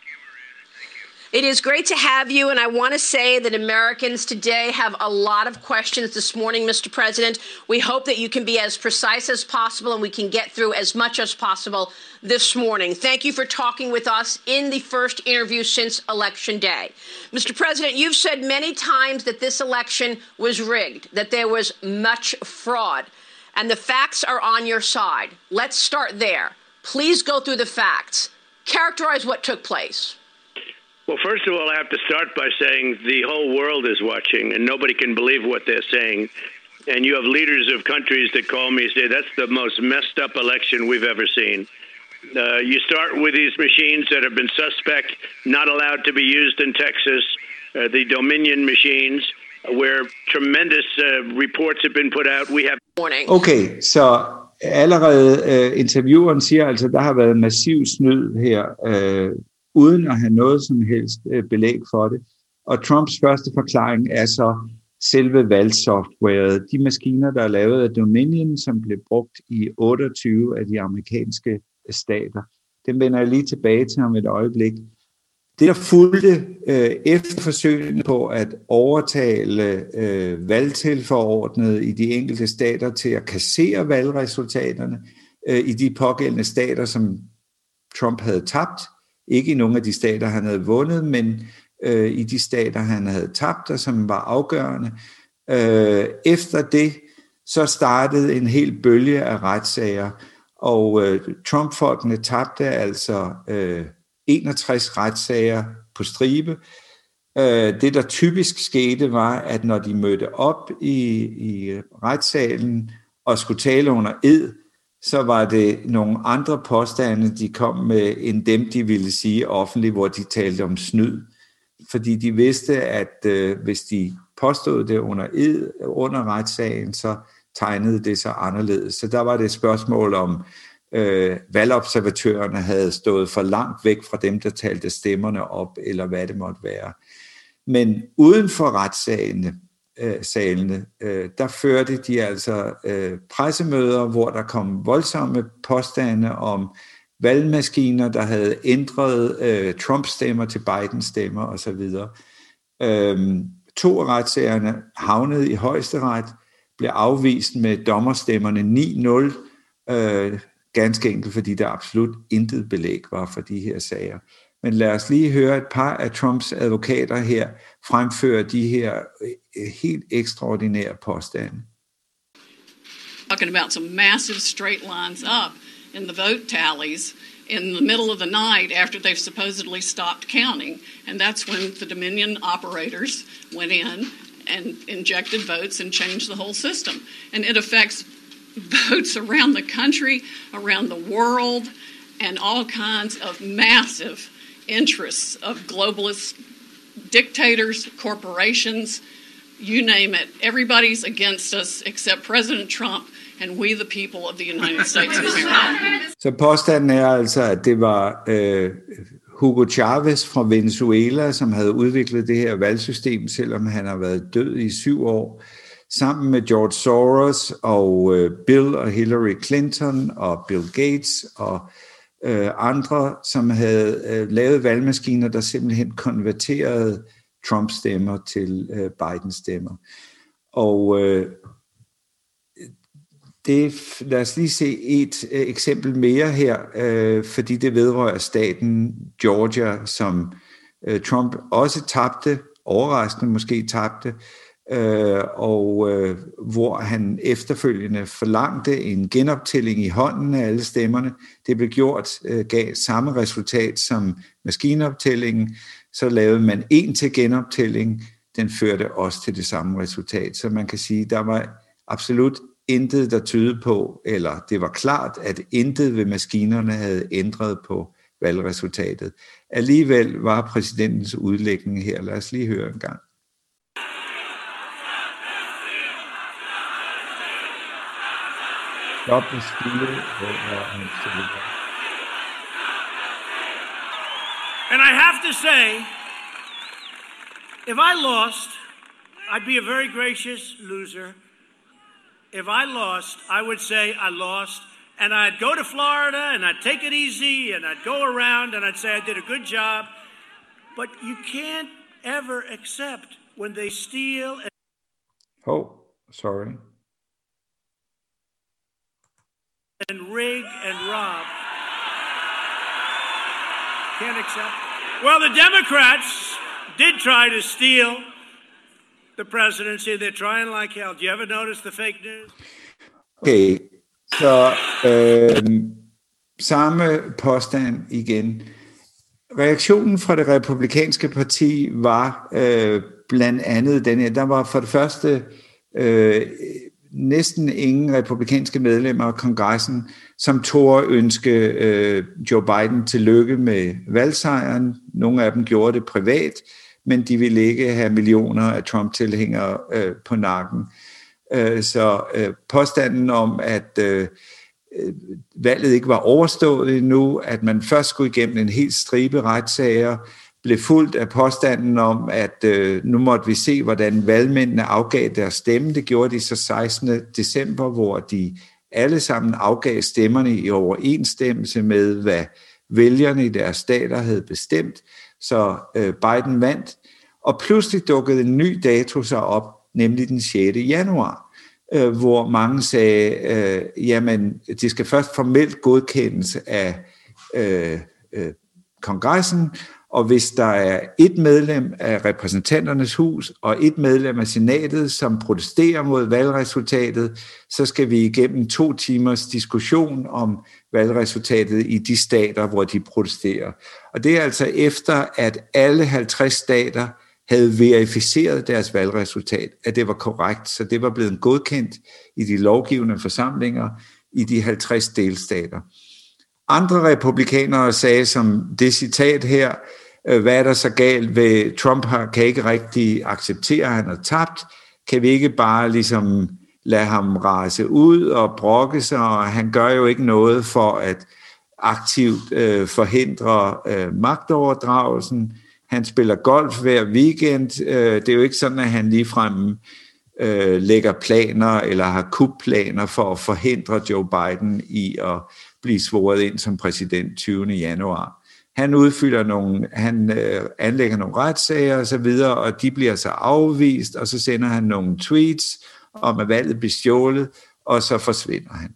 It is great to have you, and I want to say that Americans today have a lot of questions this morning, Mr. President. We hope that you can be as precise as possible and we can get through as much as possible this morning. Thank you for talking with us in the first interview since Election Day. Mr. President, you've said many times that this election was rigged, that there was much fraud, and the facts are on your side. Let's start there. Please go through the facts. Characterize what took place. Well, first of all, I have to start by saying the whole world is watching, and nobody can believe what they're saying. And you have leaders of countries that call me and say that's the most messed up election we've ever seen. Uh, you start with these machines that have been suspect, not allowed to be used in Texas, uh, the Dominion machines, where tremendous uh, reports have been put out. We have. warning. Okay, so allerede uh, intervieweren siger altså, der har været massiv snyd her. Uh, uden at have noget som helst øh, belæg for det. Og Trumps første forklaring er så, selve valgsoftwaret. De maskiner, der er lavet af Dominion, som blev brugt i 28 af de amerikanske øh, stater. Den vender jeg lige tilbage til om et øjeblik. Det, der fulgte øh, efter forsøgene på at overtale øh, valgtilforordnede i de enkelte stater til at kassere valgresultaterne øh, i de pågældende stater, som Trump havde tabt, ikke i nogle af de stater, han havde vundet, men øh, i de stater, han havde tabt, og som var afgørende. Øh, efter det, så startede en hel bølge af retssager, og øh, Trump-folkene tabte altså øh, 61 retssager på stribe. Øh, det, der typisk skete, var, at når de mødte op i, i retssalen og skulle tale under ed, så var det nogle andre påstande, de kom med, end dem, de ville sige offentligt, hvor de talte om snyd. Fordi de vidste, at øh, hvis de påstod det under ed, under retssagen, så tegnede det sig anderledes. Så der var det et spørgsmål om, øh, valgobservatørerne havde stået for langt væk fra dem, der talte stemmerne op, eller hvad det måtte være. Men uden for retssagene, Øh, salene, øh, der førte de altså øh, pressemøder, hvor der kom voldsomme påstande om valgmaskiner, der havde ændret øh, Trump-stemmer til Biden-stemmer osv. Øhm, to af retssagerne havnede i højesteret, blev afvist med dommerstemmerne 9-0, øh, ganske enkelt fordi der absolut intet belæg var for de her sager. Men lad os lige høre et par af Trumps advokater her fremføre de her øh, helt ekstraordinære påstande. Talking about some massive straight lines up in the vote tallies in the middle of the night after they've supposedly stopped counting. And that's when the Dominion operators went in and injected votes and changed the whole system. And it affects votes around the country, around the world, and all kinds of massive interests of globalist dictators, corporations, you name it. Everybody's against us except President Trump and we the people of the United States of America. Så påstanden er altså, at det var øh, Hugo Chavez fra Venezuela, som havde udviklet det her valgsystem, selvom han har været død i syv år, sammen med George Soros og øh, Bill og Hillary Clinton og Bill Gates og øh, Øh, andre, som havde øh, lavet valgmaskiner, der simpelthen konverterede Trump-stemmer til øh, Biden-stemmer. Og øh, det, lad os lige se et øh, eksempel mere her, øh, fordi det vedrører staten Georgia, som øh, Trump også tabte, overraskende måske tabte, øh, og øh, hvor han efterfølgende forlangte en genoptælling i hånden af alle stemmerne. Det blev gjort, øh, gav samme resultat som maskinoptællingen. Så lavede man en til genoptælling, den førte også til det samme resultat. Så man kan sige, der var absolut intet, der tydede på, eller det var klart, at intet ved maskinerne havde ændret på valgresultatet. Alligevel var præsidentens udlægning her. Lad os lige høre en gang. Stop the stille And I have to say, if I lost, I'd be a very gracious loser. If I lost, I would say I lost, and I'd go to Florida and I'd take it easy and I'd go around and I'd say I did a good job. But you can't ever accept when they steal. And- oh, sorry. And rig and rob. Can't accept. Well, the Democrats did try to steal the presidency. They're trying like hell. Do you ever notice the fake news? Okay, så øh, samme påstand igen. Reaktionen fra det republikanske parti var øh, blandt andet den her. Der var for det første øh, næsten ingen republikanske medlemmer af kongressen, som tog ønske øh, Joe Biden tillykke med valgsejren. Nogle af dem gjorde det privat, men de ville ikke have millioner af Trump-tilhængere øh, på nakken. Øh, så øh, påstanden om, at øh, øh valget ikke var overstået endnu, at man først skulle igennem en helt stribe retssager, blev fuldt af påstanden om, at øh, nu måtte vi se, hvordan valgmændene afgav deres stemme. Det gjorde de så 16. december, hvor de alle sammen afgav stemmerne i overensstemmelse med, hvad vælgerne i deres stater havde bestemt. Så øh, Biden vandt, og pludselig dukkede en ny dato sig op, nemlig den 6. januar, øh, hvor mange sagde, øh, jamen det skal først formelt godkendes af øh, øh, kongressen, og hvis der er et medlem af repræsentanternes hus og et medlem af senatet, som protesterer mod valgresultatet, så skal vi igennem to timers diskussion om valgresultatet i de stater, hvor de protesterer. Og det er altså efter, at alle 50 stater havde verificeret deres valgresultat, at det var korrekt, så det var blevet godkendt i de lovgivende forsamlinger i de 50 delstater. Andre republikanere sagde som det citat her, øh, hvad er der så galt ved, Trump har, kan ikke rigtig acceptere, at han har tabt, kan vi ikke bare ligesom lade ham rase ud og brokke sig, og han gør jo ikke noget for at aktivt øh, forhindre øh, magtoverdragelsen. Han spiller golf hver weekend. Øh, det er jo ikke sådan, at han ligefrem øh, lægger planer eller har kupplaner for at forhindre Joe Biden i at blive svoret ind som præsident 20. januar. Han udfylder nogle, han øh, anlægger nogle retssager og så videre, og de bliver så afvist, og så sender han nogle tweets om, at valget bliver stjålet, og så forsvinder han.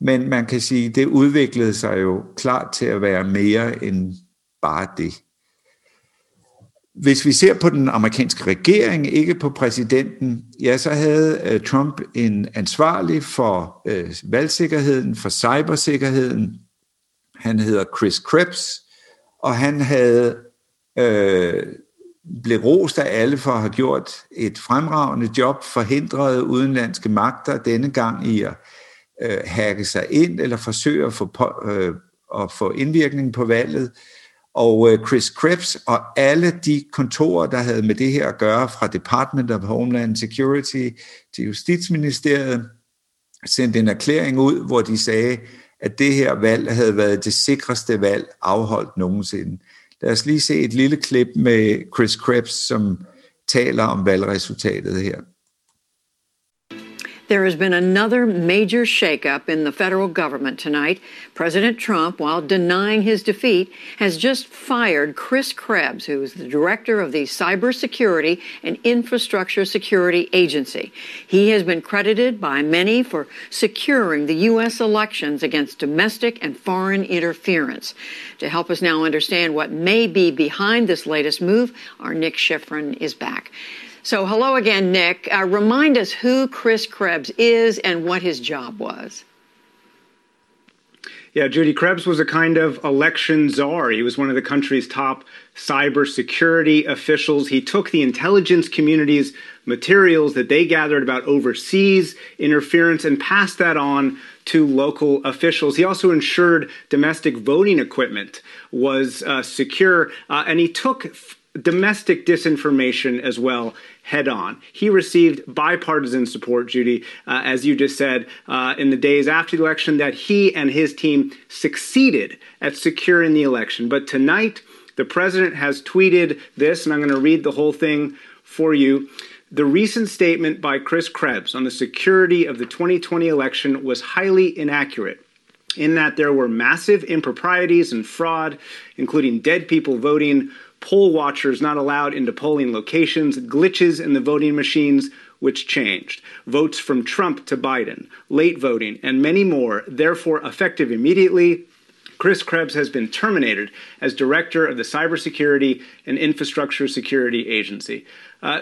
Men man kan sige, det udviklede sig jo klart til at være mere end bare det. Hvis vi ser på den amerikanske regering, ikke på præsidenten, ja, så havde øh, Trump en ansvarlig for uh, valgsikkerheden, for cybersikkerheden. Han hedder Chris Krebs, og han havde øh, blev rost af alle for at have gjort et fremragende job, forhindret udenlandske magter denne gang i at øh, hacke sig ind eller forsøge at få, på, øh, at få indvirkning på valget. Og øh, Chris Krebs og alle de kontorer, der havde med det her at gøre, fra Department of Homeland Security til Justitsministeriet, sendte en erklæring ud, hvor de sagde, at det her valg havde været det sikreste valg afholdt nogensinde. Lad os lige se et lille klip med Chris Krebs, som taler om valgresultatet her. There has been another major shakeup in the federal government tonight. President Trump, while denying his defeat, has just fired Chris Krebs, who is the director of the Cybersecurity and Infrastructure Security Agency. He has been credited by many for securing the U.S. elections against domestic and foreign interference. To help us now understand what may be behind this latest move, our Nick Schifrin is back. So, hello again, Nick. Uh, remind us who Chris Krebs is and what his job was. Yeah, Judy Krebs was a kind of election czar. He was one of the country's top cybersecurity officials. He took the intelligence community's materials that they gathered about overseas interference and passed that on to local officials. He also ensured domestic voting equipment was uh, secure, uh, and he took domestic disinformation as well head on. He received bipartisan support, Judy, uh, as you just said, uh, in the days after the election, that he and his team succeeded at securing the election. But tonight, the president has tweeted this, and I'm going to read the whole thing for you. The recent statement by Chris Krebs on the security of the 2020 election was highly inaccurate in that there were massive improprieties and fraud, including dead people voting, poll watchers not allowed into polling locations, glitches in the voting machines, which changed, votes from Trump to Biden, late voting, and many more, therefore effective immediately. Chris Krebs has been terminated as director of the Cybersecurity and Infrastructure Security Agency. Uh,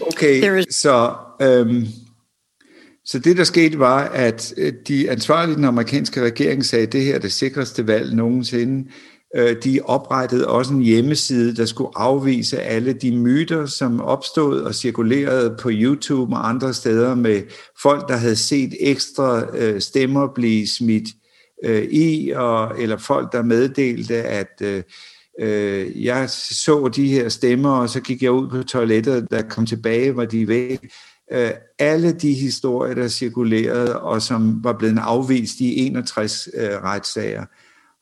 okay, så, um, så det der skete var, at øh, de ansvarlige den amerikanske regering sagde, at det her er det sikreste valg nogensinde. Øh, de oprettede også en hjemmeside, der skulle afvise alle de myter, som opstod og cirkulerede på YouTube og andre steder med folk, der havde set ekstra øh, stemmer blive smidt øh, i, og, eller folk, der meddelte, at øh, jeg så de her stemmer, og så gik jeg ud på toilettet, der kom tilbage, var de væk. Øh, alle de historier, der cirkulerede, og som var blevet afvist i 61 øh, retssager,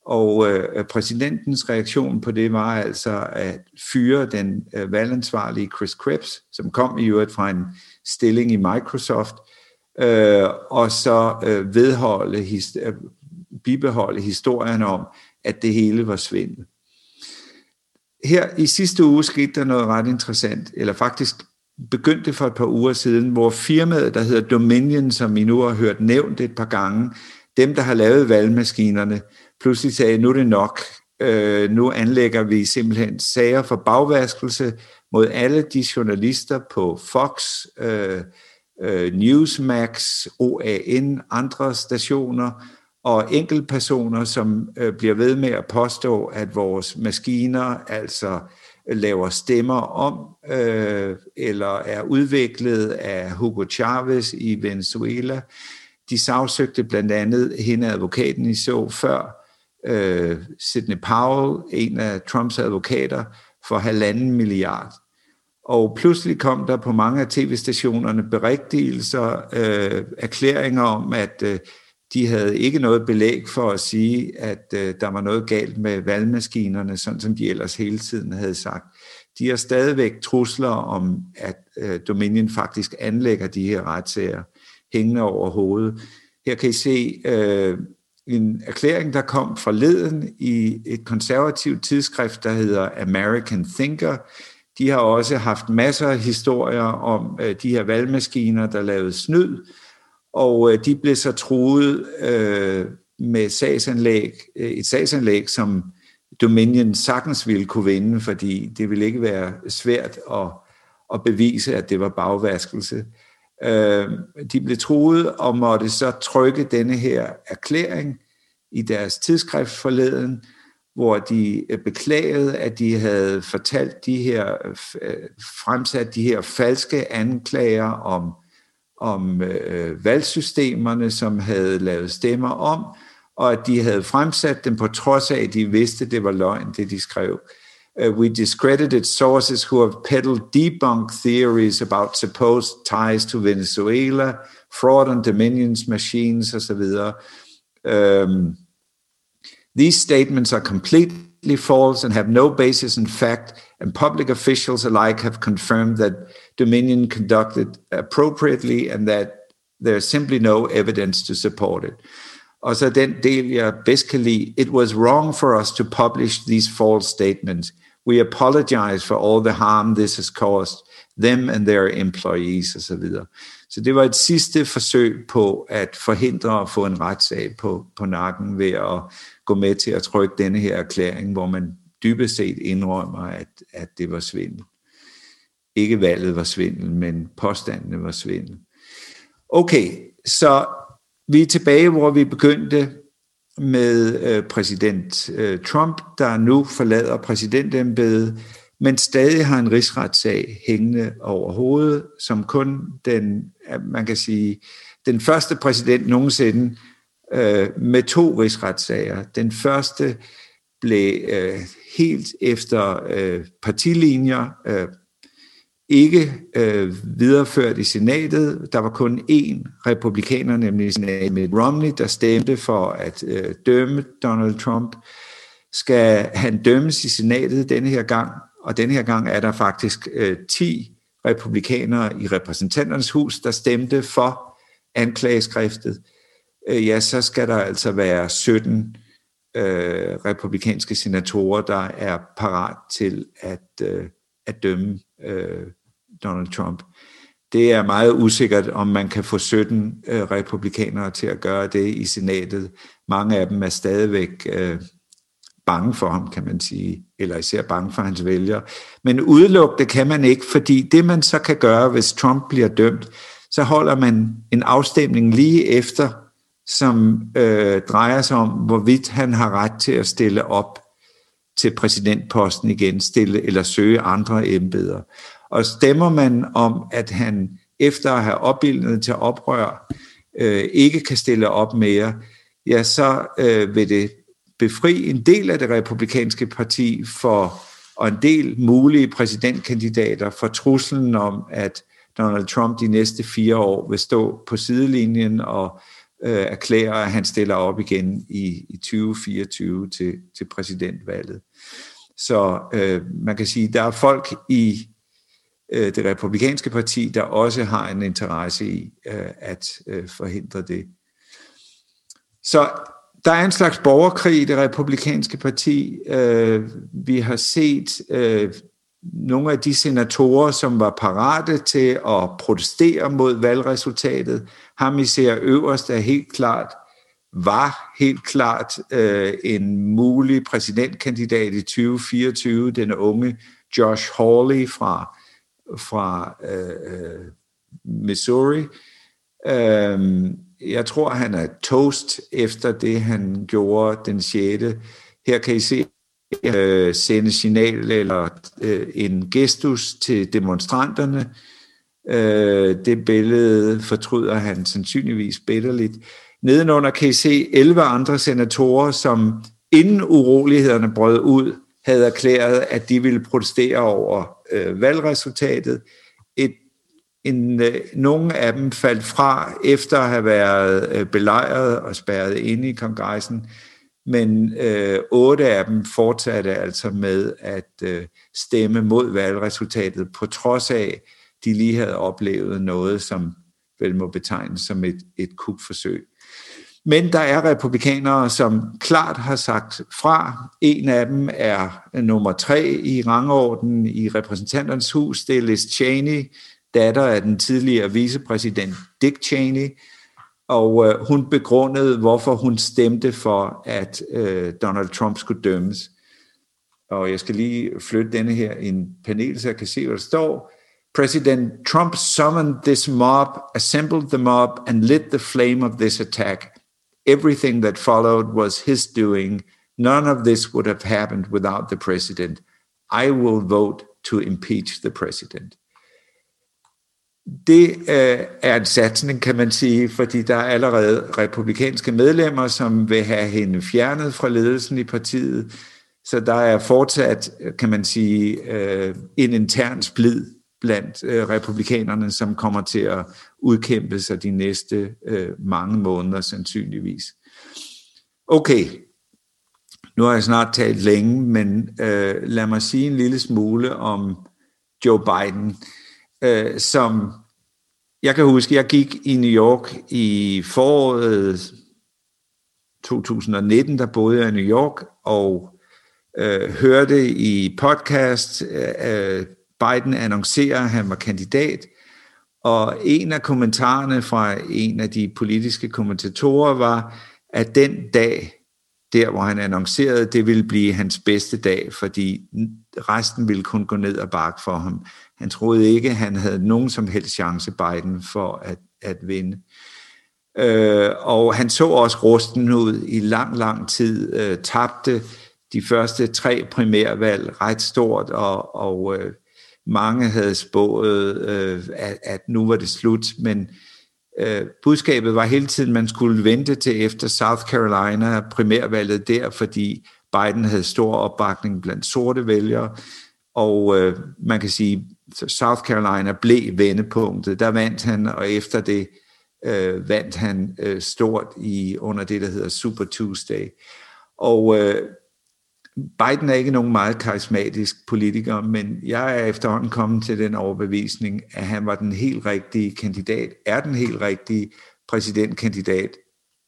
og øh, præsidentens reaktion på det var altså at fyre den øh, valgansvarlige Chris Krebs, som kom i øvrigt fra en stilling i Microsoft, øh, og så øh, vedholde, his, øh, bibeholde historien om, at det hele var svindel. Her i sidste uge skete der noget ret interessant, eller faktisk begyndte for et par uger siden, hvor firmaet, der hedder Dominion, som I nu har hørt nævnt et par gange, dem, der har lavet valgmaskinerne, pludselig sagde, nu er det nok. Øh, nu anlægger vi simpelthen sager for bagvaskelse mod alle de journalister på Fox, øh, øh, Newsmax, OAN, andre stationer og enkeltpersoner, som øh, bliver ved med at påstå, at vores maskiner altså laver stemmer om, øh, eller er udviklet af Hugo Chavez i Venezuela. De sagsøgte blandt andet hende advokaten i så før, øh, Sidney Powell, en af Trumps advokater, for halvanden milliard. Og pludselig kom der på mange af tv-stationerne berigtigelser, øh, erklæringer om, at øh, de havde ikke noget belæg for at sige, at øh, der var noget galt med valgmaskinerne, sådan som de ellers hele tiden havde sagt. De har stadigvæk trusler om, at øh, Dominion faktisk anlægger de her retssager hængende over hovedet. Her kan I se øh, en erklæring, der kom forleden i et konservativt tidsskrift, der hedder American Thinker. De har også haft masser af historier om øh, de her valgmaskiner, der lavede snyd, og øh, de blev så truet øh, med sagsanlæg, øh, et sagsanlæg, som Dominion sagtens ville kunne vinde, fordi det ville ikke være svært at, at bevise, at det var bagvaskelse. Øh, de blev truet og måtte så trykke denne her erklæring i deres tidsskrift forleden, hvor de øh, beklagede, at de havde fortalt de her, øh, fremsat de her falske anklager om, om øh, valgsystemerne, som havde lavet stemmer om, og at de havde fremsat dem på trods af, at de vidste, at det var løgn, det de skrev. Uh, we discredited sources who have peddled debunked theories about supposed ties to Venezuela, fraud on Dominion's machines osv. Um, these statements are completely false and have no basis in fact, and public officials alike have confirmed that Dominion conducted appropriately and that there's simply no evidence to support it. Og så den. It was wrong for us to publish these false statements. We apologize for all the harm this has caused them and their employees osv. Så det var et sidste forsøg på at forhindre at få en retssag på, på nakken ved at gå med til at trykke denne her erklæring, hvor man dybest set indrømmer, at, at det var svindel. Ikke valget var svindel, men påstandene var svindel. Okay, så vi er tilbage, hvor vi begyndte med øh, præsident øh, Trump, der nu forlader præsidentembedet, men stadig har en rigsretssag hængende over hovedet, som kun den, man kan sige, den første præsident nogensinde øh, med to rigsretssager. Den første blev øh, helt efter øh, partilinjer øh, ikke øh, videreført i senatet. Der var kun én republikaner, nemlig senatet Mitt Romney, der stemte for at øh, dømme Donald Trump. Skal han dømmes i senatet denne her gang? Og denne her gang er der faktisk øh, 10 republikanere i repræsentanternes hus, der stemte for anklageskriftet. Øh, ja, så skal der altså være 17 øh, republikanske senatorer, der er parat til at, øh, at dømme øh, Donald Trump. Det er meget usikkert, om man kan få 17 øh, republikanere til at gøre det i senatet. Mange af dem er stadigvæk øh, bange for ham, kan man sige, eller især bange for hans vælgere. Men udelukke det kan man ikke, fordi det man så kan gøre, hvis Trump bliver dømt, så holder man en afstemning lige efter, som øh, drejer sig om, hvorvidt han har ret til at stille op til præsidentposten igen, stille eller søge andre embeder. Og stemmer man om, at han efter at have opbildet til oprør, øh, ikke kan stille op mere, ja, så øh, vil det befri en del af det republikanske parti for, og en del mulige præsidentkandidater for truslen om, at Donald Trump de næste fire år vil stå på sidelinjen og, øh, erklærer, at han stiller op igen i, i 2024 til, til præsidentvalget. Så øh, man kan sige, at der er folk i øh, det republikanske parti, der også har en interesse i øh, at øh, forhindre det. Så der er en slags borgerkrig i det republikanske parti. Øh, vi har set øh, nogle af de senatorer, som var parate til at protestere mod valgresultatet. Ham I ser øverst er helt klart, var helt klart øh, en mulig præsidentkandidat i 2024, den unge Josh Hawley fra, fra øh, øh, Missouri. Øh, jeg tror, han er toast efter det, han gjorde den 6. Her kan I se øh, sende signal eller øh, en gestus til demonstranterne. Øh, det billede fortryder han sandsynligvis bitterligt. Nedenunder kan I se 11 andre senatorer, som inden urolighederne brød ud, havde erklæret, at de ville protestere over øh, valgresultatet. Et, en, øh, nogle af dem faldt fra efter at have været øh, belejret og spærret inde i kongressen men øh, otte af dem fortsatte altså med at øh, stemme mod valgresultatet, på trods af, de lige havde oplevet noget, som vel må betegnes som et, et kupforsøg. Men der er republikanere, som klart har sagt fra. En af dem er nummer tre i rangorden i repræsentanternes hus. Det er Liz Cheney, datter af den tidligere vicepræsident Dick Cheney, og øh, hun begrundede, hvorfor hun stemte for, at øh, Donald Trump skulle dømmes. Og jeg skal lige flytte denne her i en panel, så jeg kan se, hvad der står. President Trump summoned this mob, assembled the mob, and lit the flame of this attack. Everything that followed was his doing. None of this would have happened without the president. I will vote to impeach the president. Det øh, er en satsning, kan man sige, fordi der er allerede republikanske medlemmer, som vil have hende fjernet fra ledelsen i partiet. Så der er fortsat, kan man sige, øh, en intern splid blandt øh, republikanerne, som kommer til at udkæmpe sig de næste øh, mange måneder sandsynligvis. Okay, nu har jeg snart talt længe, men øh, lad mig sige en lille smule om Joe Biden øh, øh, som jeg kan huske, jeg gik i New York i foråret 2019, der boede jeg i New York, og øh, hørte i podcast, øh, øh, Biden annoncerer, at han var kandidat, og en af kommentarerne fra en af de politiske kommentatorer var, at den dag, der hvor han annoncerede, det ville blive hans bedste dag, fordi resten ville kun gå ned og bakke for ham. Han troede ikke, han havde nogen som helst chance, Biden, for at, at vinde. Øh, og han så også rusten ud i lang, lang tid, øh, tabte de første tre primærvalg ret stort, og, og øh, mange havde spået, øh, at, at nu var det slut, men øh, Øh, budskabet var hele tiden, at man skulle vente til efter South Carolina primærvalget der, fordi Biden havde stor opbakning blandt sorte vælgere, og øh, man kan sige, South Carolina blev vendepunktet. Der vandt han, og efter det øh, vandt han øh, stort i under det, der hedder Super Tuesday. Og øh, Biden er ikke nogen meget karismatisk politiker, men jeg er efterhånden kommet til den overbevisning, at han var den helt rigtige kandidat, er den helt rigtige præsidentkandidat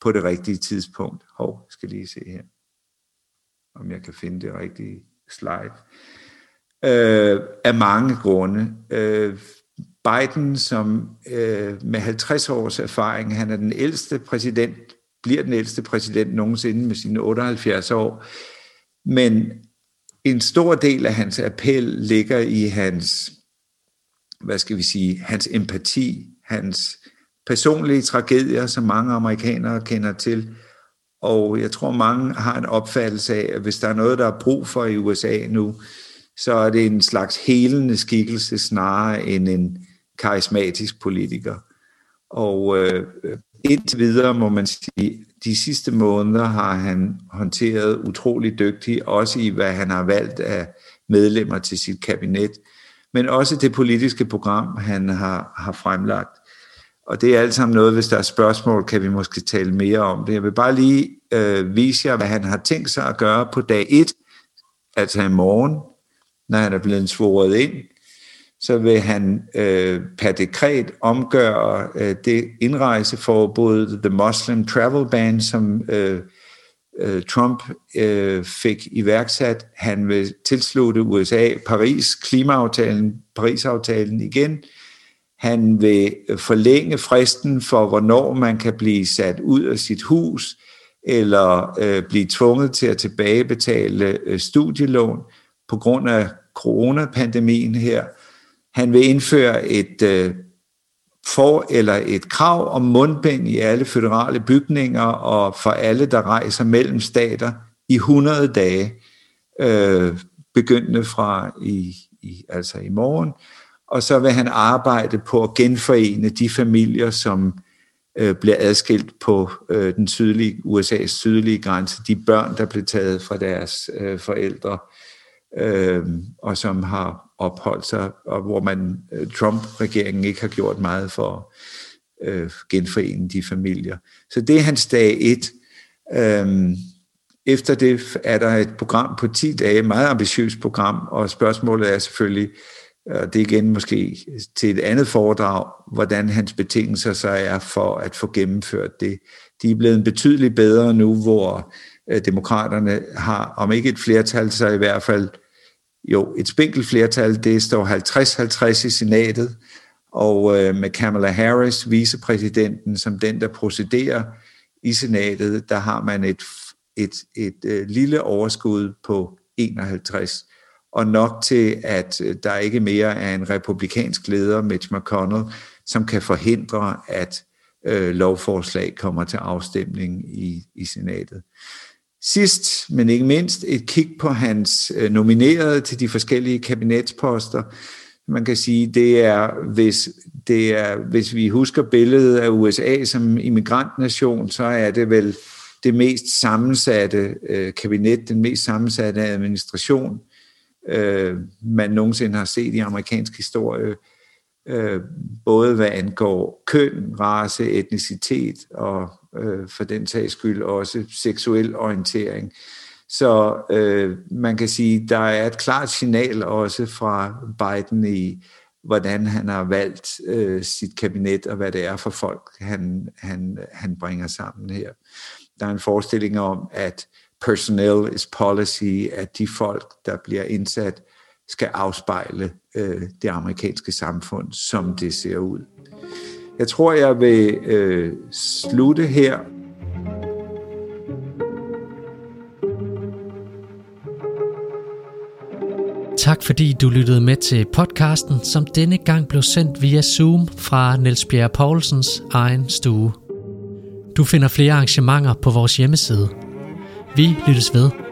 på det rigtige tidspunkt. Hov, skal lige se her, om jeg kan finde det rigtige slide øh, af mange grunde. Øh, Biden, som øh, med 50 års erfaring, han er den ældste præsident, bliver den ældste præsident nogensinde med sine 78 år, men en stor del af hans appel ligger i hans, hvad skal vi sige, hans empati, hans personlige tragedier, som mange amerikanere kender til. Og jeg tror, mange har en opfattelse af, at hvis der er noget, der er brug for i USA nu, så er det en slags helende skikkelse snarere end en karismatisk politiker. Og øh, indtil videre må man sige, de sidste måneder har han håndteret utrolig dygtigt, også i hvad han har valgt af medlemmer til sit kabinet, men også det politiske program, han har, har fremlagt. Og det er alt sammen noget, hvis der er spørgsmål, kan vi måske tale mere om det. Jeg vil bare lige øh, vise jer, hvad han har tænkt sig at gøre på dag 1, altså i morgen, når han er blevet svoret ind. Så vil han øh, per dekret omgøre øh, det indrejseforbud, The Muslim Travel Ban, som øh, øh, Trump øh, fik iværksat. Han vil tilslutte USA Paris klimaaftalen, Parisaftalen igen. Han vil forlænge fristen for, hvornår man kan blive sat ud af sit hus, eller øh, blive tvunget til at tilbagebetale øh, studielån på grund af coronapandemien her. Han vil indføre et øh, for eller et krav om mundbind i alle føderale bygninger og for alle, der rejser mellem stater i 100 dage, øh, begyndende fra i, i, altså i morgen. Og så vil han arbejde på at genforene de familier, som øh, bliver adskilt på øh, den sydlige, USA's sydlige grænse, de børn, der blev taget fra deres øh, forældre, øh, og som har opholdt sig, og hvor man øh, Trump-regeringen ikke har gjort meget for at øh, genforene de familier. Så det er hans dag et. Øhm, efter det er der et program på 10 dage, meget ambitiøst program, og spørgsmålet er selvfølgelig, og det er igen måske til et andet foredrag, hvordan hans betingelser så er for at få gennemført det. De er blevet betydeligt bedre nu, hvor øh, demokraterne har, om ikke et flertal, så i hvert fald jo et spinkelt flertal. Det står 50-50 i senatet, og øh, med Kamala Harris, vicepræsidenten, som den, der procederer i senatet, der har man et, et, et, et øh, lille overskud på 51 og nok til, at øh, der ikke mere er en republikansk leder, Mitch McConnell, som kan forhindre, at øh, lovforslag kommer til afstemning i, i senatet. Sidst, men ikke mindst, et kig på hans øh, nominerede til de forskellige kabinetsposter. Man kan sige, det er, hvis, det er, hvis vi husker billedet af USA som immigrantnation, så er det vel det mest sammensatte øh, kabinet, den mest sammensatte administration øh, man nogensinde har set i amerikansk historie, øh, Øh, både hvad angår køn, race, etnicitet og øh, for den sags skyld også seksuel orientering. Så øh, man kan sige, der er et klart signal også fra Biden i, hvordan han har valgt øh, sit kabinet, og hvad det er for folk, han, han, han bringer sammen her. Der er en forestilling om, at personnel is policy, at de folk, der bliver indsat, skal afspejle øh, det amerikanske samfund, som det ser ud. Jeg tror, jeg vil øh, slutte her. Tak fordi du lyttede med til podcasten, som denne gang blev sendt via Zoom fra Niels Bjerre Poulsens egen stue. Du finder flere arrangementer på vores hjemmeside – vi lyttes ved.